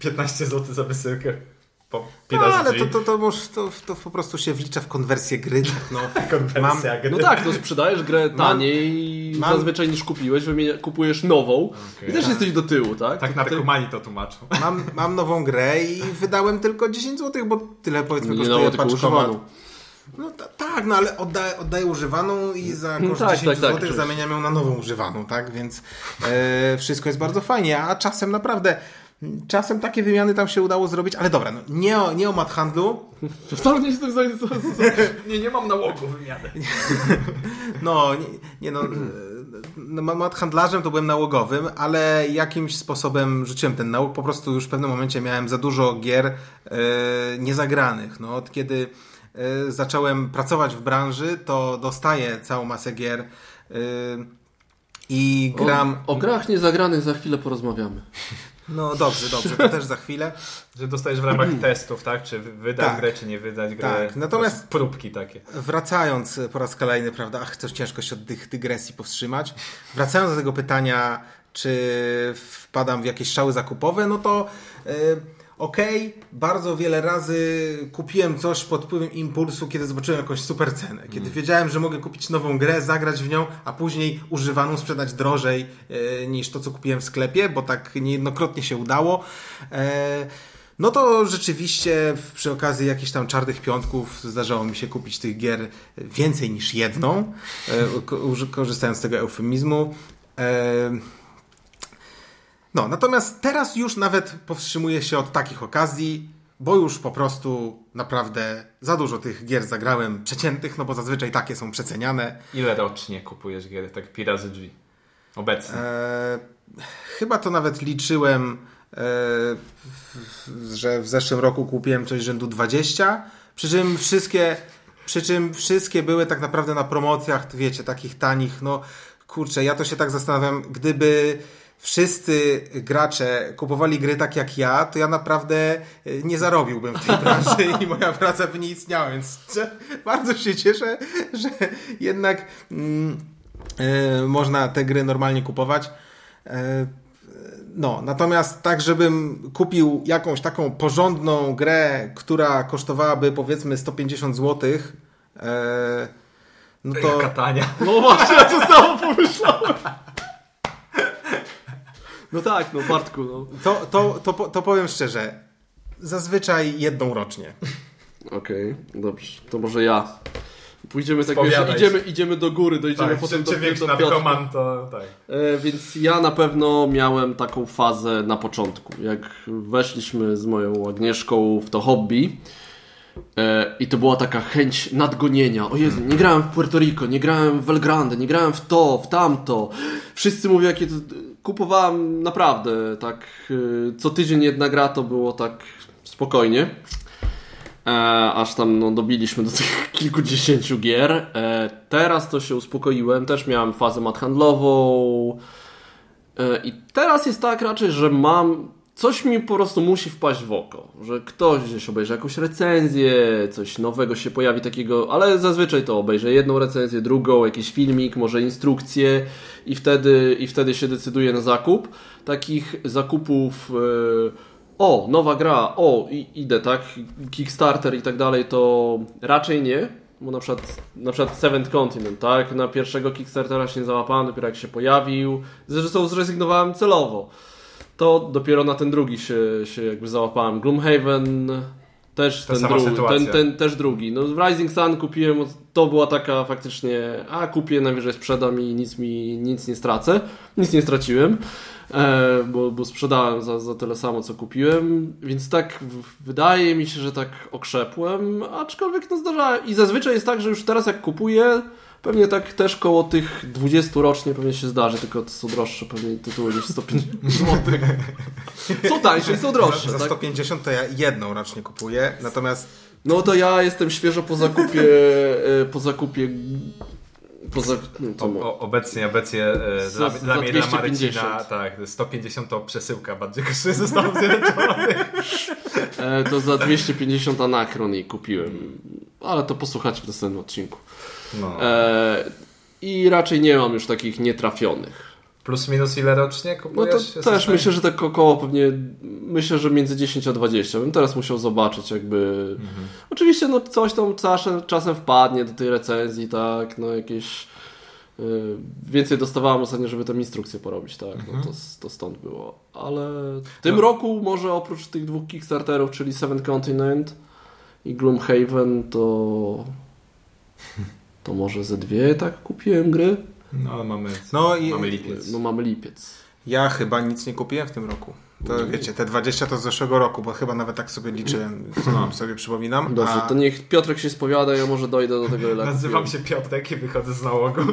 Speaker 1: 15 zł za wysyłkę. Po 5
Speaker 2: No, ale to, to, to, może, to, to po prostu się wlicza w konwersję gry. tak, No,
Speaker 1: Konwersja gry.
Speaker 3: No tak, no sprzedajesz grę taniej
Speaker 2: mam-
Speaker 3: zazwyczaj niż kupiłeś, wymienia, kupujesz nową
Speaker 1: Okej.
Speaker 3: i też jesteś do tyłu, tak?
Speaker 1: Tak narkomani to tłumaczą.
Speaker 2: mam, mam nową grę i wydałem tylko 10 zł, bo tyle powiedzmy
Speaker 3: Nie
Speaker 2: kosztuje
Speaker 3: no, tylko
Speaker 2: paczkomat.
Speaker 3: używaną.
Speaker 2: No ta, tak, no ale oddaję, oddaję używaną i za koszt
Speaker 3: tak,
Speaker 2: 10
Speaker 3: tak, tak,
Speaker 2: zł zamieniam ją na nową używaną, tak? Więc e, wszystko jest bardzo fajnie, a czasem naprawdę, czasem takie wymiany tam się udało zrobić, ale dobra, no, nie o, nie o mat handlu,
Speaker 3: Wcale nie jestem zainteresowany.
Speaker 1: Nie, nie mam nałogu wymiany.
Speaker 2: no, nie, nie no, no, mat handlarzem to byłem nałogowym, ale jakimś sposobem rzuciłem ten nałóg, po prostu już w pewnym momencie miałem za dużo gier e, niezagranych, no, od kiedy e, zacząłem pracować w branży, to dostaję całą masę gier e, i gram...
Speaker 3: O, o grach niezagranych za chwilę porozmawiamy.
Speaker 2: No dobrze, dobrze, to też za chwilę.
Speaker 1: Że dostajesz w ramach testów, tak? Czy wy- wydać
Speaker 2: Tak.
Speaker 1: grę, czy nie wydać grę.
Speaker 2: Tak, natomiast-
Speaker 1: Próbki takie.
Speaker 2: Wracając po raz kolejny, prawda, ach, coś ciężko się od tych dygresji powstrzymać. Wracając do tego pytania, czy wpadam w jakieś szały zakupowe, no to yy, okej, bardzo wiele razy kupiłem coś pod wpływem impulsu, kiedy zobaczyłem jakąś super cenę. Kiedy wiedziałem, że mogę kupić nową grę, zagrać w nią, a później używaną sprzedać drożej yy, niż to, co kupiłem w sklepie, bo tak niejednokrotnie się udało. E, no to rzeczywiście przy okazji jakichś tam czarnych piątków zdarzało mi się kupić tych gier więcej niż jedną, e, korzystając z tego eufemizmu. E, No, natomiast teraz już nawet powstrzymuję się od takich okazji, bo już po prostu naprawdę za dużo tych gier zagrałem przeciętych, no bo zazwyczaj takie są przeceniane.
Speaker 1: Ile rocznie kupujesz gier? Tak pi razy drzwi. Obecnie.
Speaker 2: E, chyba to nawet liczyłem, e, w- że w zeszłym roku kupiłem coś rzędu 20, przy czym wszystkie, przy czym wszystkie były tak naprawdę na promocjach, wiecie, takich tanich, no kurczę, ja to się tak zastanawiam, gdyby wszyscy gracze kupowali gry tak jak ja, to ja naprawdę e, nie zarobiłbym w tej branży i moja praca by nie istniała, więc bardzo się cieszę, że jednak mm, e, można te gry normalnie kupować. E, no, natomiast tak, żebym kupił jakąś taką porządną grę, która kosztowałaby powiedzmy 150 zł, no to...
Speaker 1: Katania.
Speaker 3: No właśnie, ja to samo pomyślałem. No tak, no Bartku, no.
Speaker 2: To, to, to, to powiem szczerze, zazwyczaj jedną rocznie.
Speaker 3: Okej, dobrze, to może ja. Pójdziemy tak, wiesz, idziemy, idziemy do góry, dojdziemy
Speaker 1: Tak,
Speaker 3: potem do,
Speaker 1: większy
Speaker 3: do Piotrka.
Speaker 1: to tak.
Speaker 3: E, więc ja na pewno miałem taką fazę na początku. Jak weszliśmy z moją Agnieszką w to hobby e, i to była taka chęć nadgonienia. O Jezu, nie grałem w Puerto Rico, nie grałem w El Grande, nie grałem w to, w tamto. Wszyscy mówią, jakie to... Kupowałem naprawdę tak e, co tydzień jedna gra to było tak spokojnie. E, aż tam no, dobiliśmy do tych kilkudziesięciu gier. E, teraz to się uspokoiłem, też miałem fazę handlową. E, I teraz jest tak raczej, że mam. Coś mi po prostu musi wpaść w oko, że ktoś gdzieś obejrzy jakąś recenzję, coś nowego się pojawi takiego, ale zazwyczaj to obejrzę jedną recenzję, drugą, jakiś filmik, może instrukcję i wtedy, i wtedy się decyduje na zakup. Takich zakupów e, o, nowa gra, o, idę, tak, Kickstarter i tak dalej, to raczej nie, bo na przykład, na przykład Seventh Continent, tak, na pierwszego Kickstartera się nie załapałem, dopiero jak się pojawił, zresztą zrezygnowałem celowo, to dopiero na ten drugi się, się jakby załapałem. Gloomhaven też
Speaker 1: Ta
Speaker 3: ten, drugi, ten, ten też drugi. No Rising Sun kupiłem, to była taka faktycznie, a kupię, najwyżej sprzedam i nic mi, nic nie stracę. Nic nie straciłem, e, bo, bo sprzedałem za, za tyle samo, co kupiłem, więc tak w, wydaje mi się, że tak okrzepłem, aczkolwiek no zdarzałem. I zazwyczaj jest tak, że już teraz jak kupuję, pewnie tak też koło tych 20 rocznie pewnie się zdarzy, tylko to są droższe pewnie tytuły niż 150 zł. Są tańsze i są droższe,
Speaker 2: Za
Speaker 3: tak?
Speaker 2: 150 to ja jedną rocznie kupuję, natomiast
Speaker 3: No to ja jestem świeżo po zakupie, e, po zakupie, za, no,
Speaker 1: O,
Speaker 3: mo-
Speaker 1: o, obecnie, obecnie e,
Speaker 3: Za-
Speaker 1: dla,
Speaker 3: za
Speaker 1: dla mnie dla
Speaker 3: 250.
Speaker 1: Marcina tak, 150 to przesyłka bardziej kosztuje ze Stanów Zjednoczonych.
Speaker 3: e, to za 250 anakron i kupiłem, ale to posłuchajcie w następnym odcinku.
Speaker 1: No.
Speaker 3: E, I raczej nie mam już takich nietrafionych.
Speaker 1: Plus minus ile rocznie
Speaker 3: No
Speaker 1: kupujesz?
Speaker 3: to
Speaker 1: Jesteś
Speaker 3: też myślę, że tak około pewnie, myślę, że między 10 a 20. Bym teraz musiał zobaczyć jakby...
Speaker 1: Mhm.
Speaker 3: Oczywiście no coś tam czasem, czasem wpadnie do tej recenzji, tak, no jakieś... y, Więcej dostawałem ostatnio, żeby tam instrukcję porobić, tak, no
Speaker 1: Mhm.
Speaker 3: to, to stąd było. Ale w tym
Speaker 1: No.
Speaker 3: roku może oprócz tych dwóch Kickstarterów, czyli Seven Continent i Gloomhaven, to... To może ze dwie tak kupiłem gry?
Speaker 1: No ale mamy,
Speaker 2: No i-
Speaker 1: mamy lipiec.
Speaker 3: No mamy lipiec.
Speaker 2: ja chyba nic nie kupiłem w tym roku. To wiecie, te 20 to z zeszłego roku, bo chyba nawet tak sobie liczyłem,
Speaker 1: No.
Speaker 2: sobie przypominam.
Speaker 3: Dobrze,
Speaker 2: a...
Speaker 3: to niech Piotrek się spowiada, ja może dojdę do tego, ile
Speaker 1: Nazywam
Speaker 3: kupiłem.
Speaker 1: się Piotrek i wychodzę z nałogu.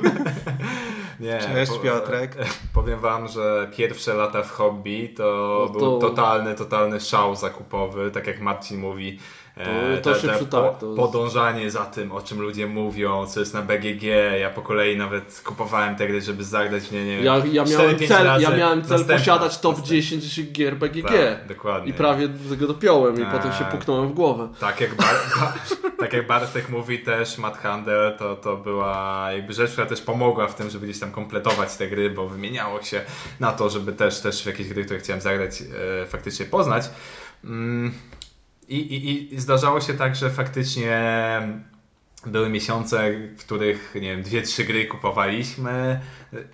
Speaker 1: Nie,
Speaker 2: Cześć, Piotrek.
Speaker 1: Powiem wam, że pierwsze lata w hobby to,
Speaker 3: No to-
Speaker 1: był totalny, totalny szał zakupowy, tak jak Marcin mówi. e,
Speaker 3: To- to się przy- tak, to
Speaker 1: podążanie za tym, o czym ludzie mówią, co jest na BGG. Ja po kolei nawet kupowałem te gry, żeby zagrać w nie, nie wiem,
Speaker 3: Ja, ja,
Speaker 1: 4-5
Speaker 3: miałem cel,
Speaker 1: razy.
Speaker 3: ja miałem cel
Speaker 1: Następna,
Speaker 3: posiadać top
Speaker 1: następna.
Speaker 3: 10 gier BGG.
Speaker 1: Tak, dokładnie.
Speaker 3: I prawie do tego dopiąłem i
Speaker 1: Eee.
Speaker 3: potem się puknąłem w głowę.
Speaker 1: Tak jak, Bar tak jak Bartek mówi też, Matt Handel to, to była jakby rzecz, która też pomogła w tym, żeby gdzieś tam kompletować te gry, bo wymieniało się na to, żeby też, też w jakieś gry, które chciałem zagrać, e, faktycznie poznać. Mm, i, i, I zdarzało się tak, że faktycznie były miesiące, w których, nie wiem, dwie, trzy gry kupowaliśmy,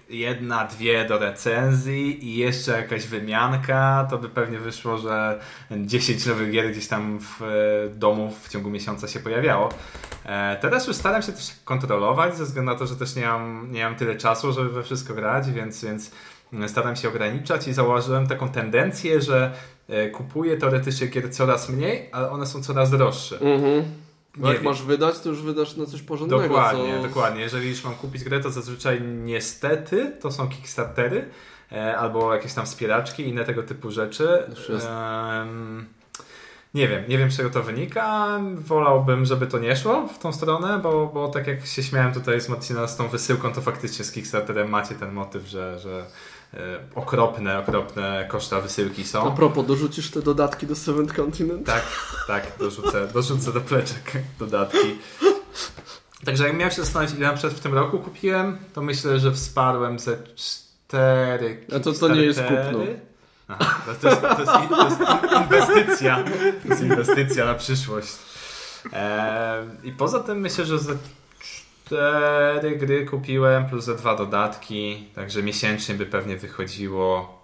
Speaker 1: jedna, dwie do recenzji i jeszcze jakaś wymianka, to by pewnie wyszło, że 10 nowych gier gdzieś tam w e, domu w ciągu miesiąca się pojawiało. E, Teraz już staram się też kontrolować, ze względu na to, że też nie mam, nie mam tyle czasu, żeby we wszystko grać, więc, więc staram się ograniczać i zauważyłem taką tendencję, że e, kupuję teoretycznie gier coraz mniej, ale one są coraz droższe.
Speaker 3: Mhm. Bo
Speaker 1: Nie
Speaker 3: jak
Speaker 1: wiem.
Speaker 3: masz wydać, to już wydasz na coś porządnego.
Speaker 1: Dokładnie,
Speaker 3: co...
Speaker 1: dokładnie. Jeżeli już mam kupić grę, to zazwyczaj niestety to są Kickstartery e, albo jakieś tam wspieraczki, inne tego typu rzeczy. Nie wiem, nie wiem z czego to wynika. Wolałbym, żeby to nie szło w tą stronę, bo, bo tak jak się śmiałem tutaj z Marcina z tą wysyłką, to faktycznie z Kickstarterem macie ten motyw, że, że okropne, okropne koszta wysyłki
Speaker 3: A
Speaker 1: są.
Speaker 3: propos, dorzucisz te dodatki do Seventh Continent?
Speaker 1: Tak, tak, dorzucę, dorzucę do pleczek dodatki. Także jak miałem się zastanowić, ile na przykład w tym roku kupiłem, to myślę, że wsparłem ze cztery
Speaker 3: A to- to nie jest kupno.
Speaker 1: Aha, to, jest, to, jest, to jest in- inwestycja. To jest inwestycja na przyszłość. Ehm, I poza tym myślę, że ze cztery gry kupiłem plus ze dwa dodatki, także miesięcznie by pewnie wychodziło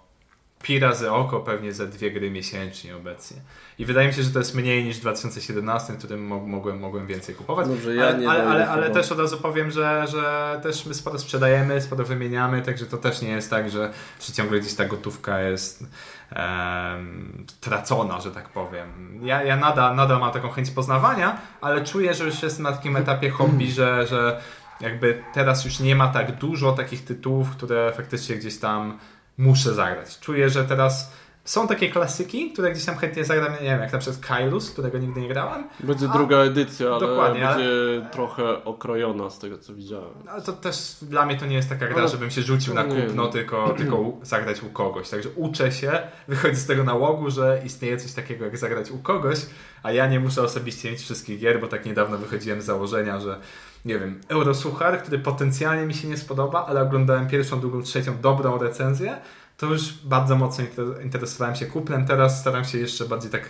Speaker 1: pi razy oko, pewnie ze dwie gry miesięcznie obecnie. I wydaje mi się, że to jest mniej niż w 2017, w którym mo- mogłem, mogłem więcej kupować.
Speaker 3: Dobrze, ja
Speaker 1: ale,
Speaker 3: nie
Speaker 1: ale, ale, ale też od razu powiem, że, że też my sporo sprzedajemy, sporo wymieniamy, także to też nie jest tak, że, że ciągle gdzieś ta gotówka jest tracona, że tak powiem. Ja, ja nadal, nadal mam taką chęć poznawania, ale czuję, że już jestem na takim etapie hobby, że, że jakby teraz już nie ma tak dużo takich tytułów, które faktycznie gdzieś tam muszę zagrać. Czuję, że teraz są takie klasyki, które gdzieś tam chętnie zagram, nie wiem, jak na przykład Kylus, którego nigdy nie grałem,
Speaker 3: Będzie
Speaker 1: A,
Speaker 3: druga edycja, ale
Speaker 1: dokładnie, ale-
Speaker 3: będzie trochę okrojona z tego, co widziałem.
Speaker 1: Ale to też dla mnie to nie jest taka gra,
Speaker 3: Ale-
Speaker 1: żebym się rzucił na
Speaker 3: no
Speaker 1: kupno,
Speaker 3: wiem.
Speaker 1: tylko, tylko zagrać u kogoś. Także uczę się, wychodzę z tego nałogu, że istnieje coś takiego jak zagrać u kogoś, a ja nie muszę osobiście mieć wszystkich gier, bo tak niedawno wychodziłem z założenia, że nie wiem, Eurosuchar, który potencjalnie mi się nie spodoba, ale oglądałem pierwszą, drugą, trzecią dobrą recenzję, to już bardzo mocno inter- interesowałem się kuplem. Teraz staram się jeszcze bardziej tak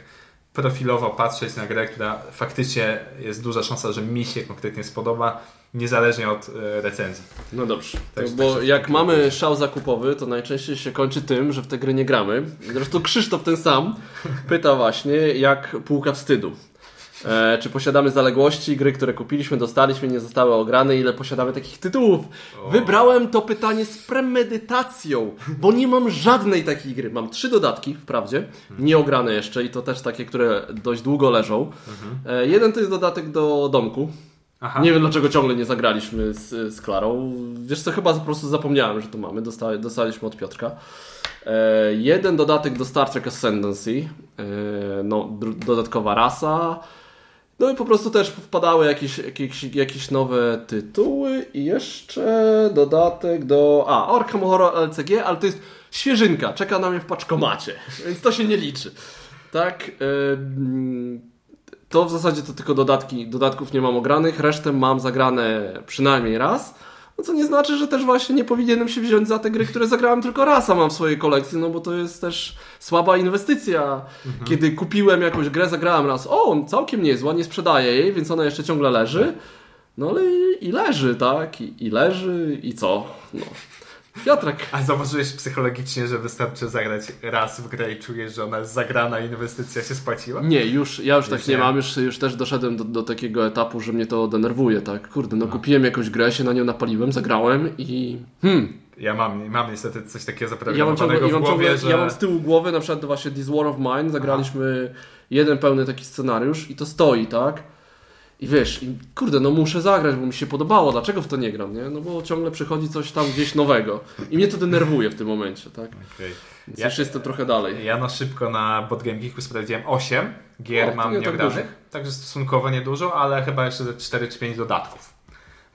Speaker 1: profilowo patrzeć na grę, która faktycznie jest duża szansa, że mi się konkretnie spodoba, niezależnie od e, recenzji.
Speaker 3: No dobrze,
Speaker 1: Tak, tak
Speaker 3: bo
Speaker 1: się
Speaker 3: jak mamy szał zakupowy, to najczęściej się kończy tym, że w te gry nie gramy. Zresztą Krzysztof ten sam pyta właśnie, jak półka wstydu. E, czy posiadamy zaległości, gry, które kupiliśmy, dostaliśmy, nie zostały ograne, ile posiadamy takich tytułów?
Speaker 1: O.
Speaker 3: Wybrałem to pytanie z premedytacją, bo nie mam żadnej takiej gry. Mam trzy dodatki, wprawdzie, nie ograne jeszcze i to też takie, które dość długo leżą. E, jeden to jest dodatek do domku,
Speaker 1: Aha.
Speaker 3: nie wiem dlaczego ciągle nie zagraliśmy z, z Klarą. Wiesz co, chyba po prostu zapomniałem, że to mamy. Dosta, dostaliśmy od Piotrka. E, jeden dodatek do Star Trek Ascendancy. E, no, dodatkowa rasa. No i po prostu też wpadały jakieś, jakieś, jakieś nowe tytuły i jeszcze dodatek do... A, Arkham Horror LCG, ale to jest świeżynka, czeka na mnie w paczkomacie, więc to się nie liczy. Tak, to w zasadzie to tylko dodatki, dodatków nie mam ogranych, resztę mam zagrane przynajmniej raz. No co nie znaczy, że też właśnie nie powinienem się wziąć za te gry, które zagrałem tylko raz, a mam w swojej kolekcji, no bo to jest też słaba inwestycja. Kiedy kupiłem jakąś grę, zagrałem raz, o, całkiem niezła, nie sprzedaję jej, więc ona jeszcze ciągle leży. No ale i, i leży, tak? I, I leży, i co? No. Piotrek.
Speaker 1: A zauważyłeś psychologicznie, że wystarczy zagrać raz w grę i czujesz, że ona jest zagrana i inwestycja się spłaciła?
Speaker 3: Nie, już, ja już tak
Speaker 1: Już
Speaker 3: nie
Speaker 1: nie.
Speaker 3: mam, już, już też doszedłem do, do takiego etapu, że mnie to denerwuje, tak? Kurde, no kupiłem jakąś grę, się na nią napaliłem, zagrałem i... Hmm,
Speaker 1: Ja mam, mam niestety coś takiego
Speaker 3: ja mam,
Speaker 1: zaprogramowanego
Speaker 3: ciągle, ja,
Speaker 1: w
Speaker 3: mam
Speaker 1: głowie, że...
Speaker 3: ja mam z tyłu głowy na przykład właśnie This War of Mine, zagraliśmy jeden pełny taki scenariusz i to stoi, tak? I wiesz, i kurde, no muszę zagrać, bo mi się podobało, dlaczego w to nie gram, nie? No bo ciągle przychodzi coś tam gdzieś nowego i mnie to denerwuje w tym momencie, tak?
Speaker 1: Okej.
Speaker 3: Więc
Speaker 1: Ja-
Speaker 3: już jestem trochę dalej.
Speaker 1: Ja na szybko na Boardgame Geeku sprawdziłem 8 gier
Speaker 3: O,
Speaker 1: mam
Speaker 3: nie tak
Speaker 1: nieogranych,
Speaker 3: dużo.
Speaker 1: także stosunkowo niedużo, ale chyba jeszcze ze 4 czy 5 dodatków.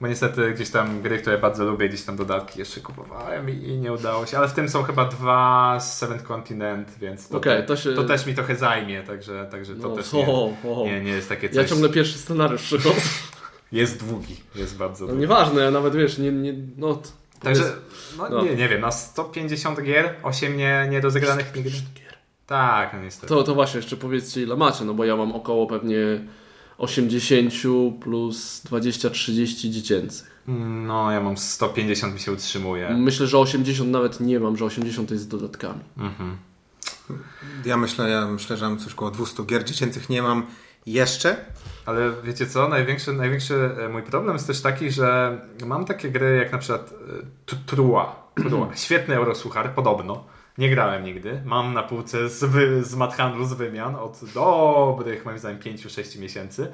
Speaker 1: Bo niestety gdzieś tam gry, które bardzo lubię, gdzieś tam dodatki jeszcze kupowałem i, i nie udało się, ale w tym są chyba dwa z Seventh Continent, więc to, te-
Speaker 3: to się-
Speaker 1: to też mi trochę zajmie, także, także to
Speaker 3: No,
Speaker 1: też nie,
Speaker 3: o.
Speaker 1: nie, nie jest takie coś.
Speaker 3: Ja ciągle pierwszy scenariusz przychodzę.
Speaker 1: Jest długi, jest bardzo
Speaker 3: No
Speaker 1: długi.
Speaker 3: nieważne, ja nawet wiesz, nie, nie, no,
Speaker 1: Także, no,
Speaker 3: no.
Speaker 1: Nie, nie wiem, na 150 gier, 8 nie, nie rozegranych nigdy. Tak, no niestety.
Speaker 3: To, to właśnie jeszcze powiedzcie ile macie, no bo ja mam około pewnie 80 plus 20-30 dziecięcych.
Speaker 1: No, ja mam 150 mi się utrzymuje.
Speaker 3: Myślę, że 80 nawet nie mam, że 80 to jest z dodatkami.
Speaker 1: Mhm.
Speaker 2: Ja myślę, ja myślę, że mam coś około 200 gier dziecięcych nie mam jeszcze.
Speaker 1: Ale wiecie co? Największy, największy e, mój problem jest też taki, że mam takie gry jak na przykład e, Trua. Trua. Świetny Eurosuchar, podobno. Nie grałem nigdy. Mam na półce z, wy, z z wymian od dobrych, moim zdaniem, 5-6 miesięcy.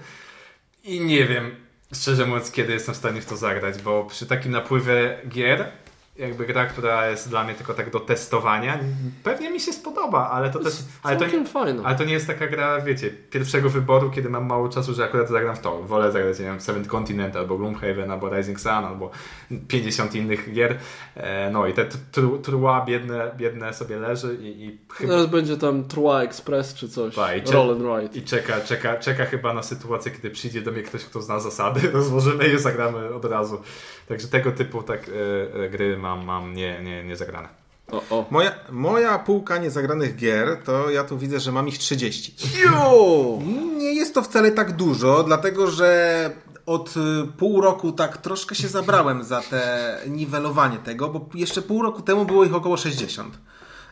Speaker 1: I nie wiem, szczerze mówiąc, kiedy jestem w stanie w to zagrać, bo przy takim napływie gier, jakby gra, która jest dla mnie tylko tak do testowania, pewnie mi się spodoba, ale to też... Ale to, nie, ale to nie jest taka gra, wiecie, pierwszego wyboru, kiedy mam mało czasu, że akurat zagram w to. Wolę zagrać, nie wiem, Seventh Continent, albo Gloomhaven, albo Rising Sun, albo 50 innych gier. E, no i te tru- trua biedne, biedne sobie leży i, i chyba...
Speaker 3: Zaraz będzie tam Trua Express czy coś.
Speaker 1: Tak, i czy-
Speaker 3: Roll and Ride.
Speaker 1: I czeka, czeka, czeka chyba na sytuację, kiedy przyjdzie do mnie ktoś, kto zna zasady, rozłożymy je, zagramy od razu. Także tego typu tak e, e, gry mam, mam nie, nie, nie zagrane.
Speaker 3: O, o.
Speaker 2: Moja, moja półka niezagranych gier, to ja tu widzę, że mam ich 30.
Speaker 3: Jo!
Speaker 2: Nie jest to wcale tak dużo, dlatego że od y, pół roku tak troszkę się zabrałem za te niwelowanie tego, bo jeszcze pół roku temu było ich około 60.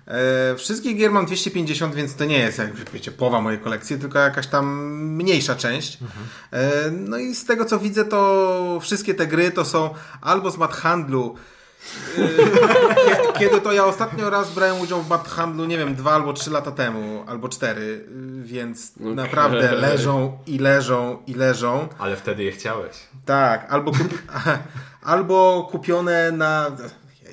Speaker 2: E, wszystkich gier mam 250, więc to nie jest, jak wiecie, połowa mojej kolekcji, tylko jakaś tam mniejsza część. E, no i z tego co widzę, to wszystkie te gry to są albo z mat handlu, Kiedy to ja ostatnio raz brałem udział w mat handlu, nie wiem, dwa albo trzy lata temu, albo cztery, y, więc naprawdę leżą i leżą i leżą.
Speaker 1: Ale wtedy je chciałeś.
Speaker 2: Tak, albo, kupi... albo kupione na.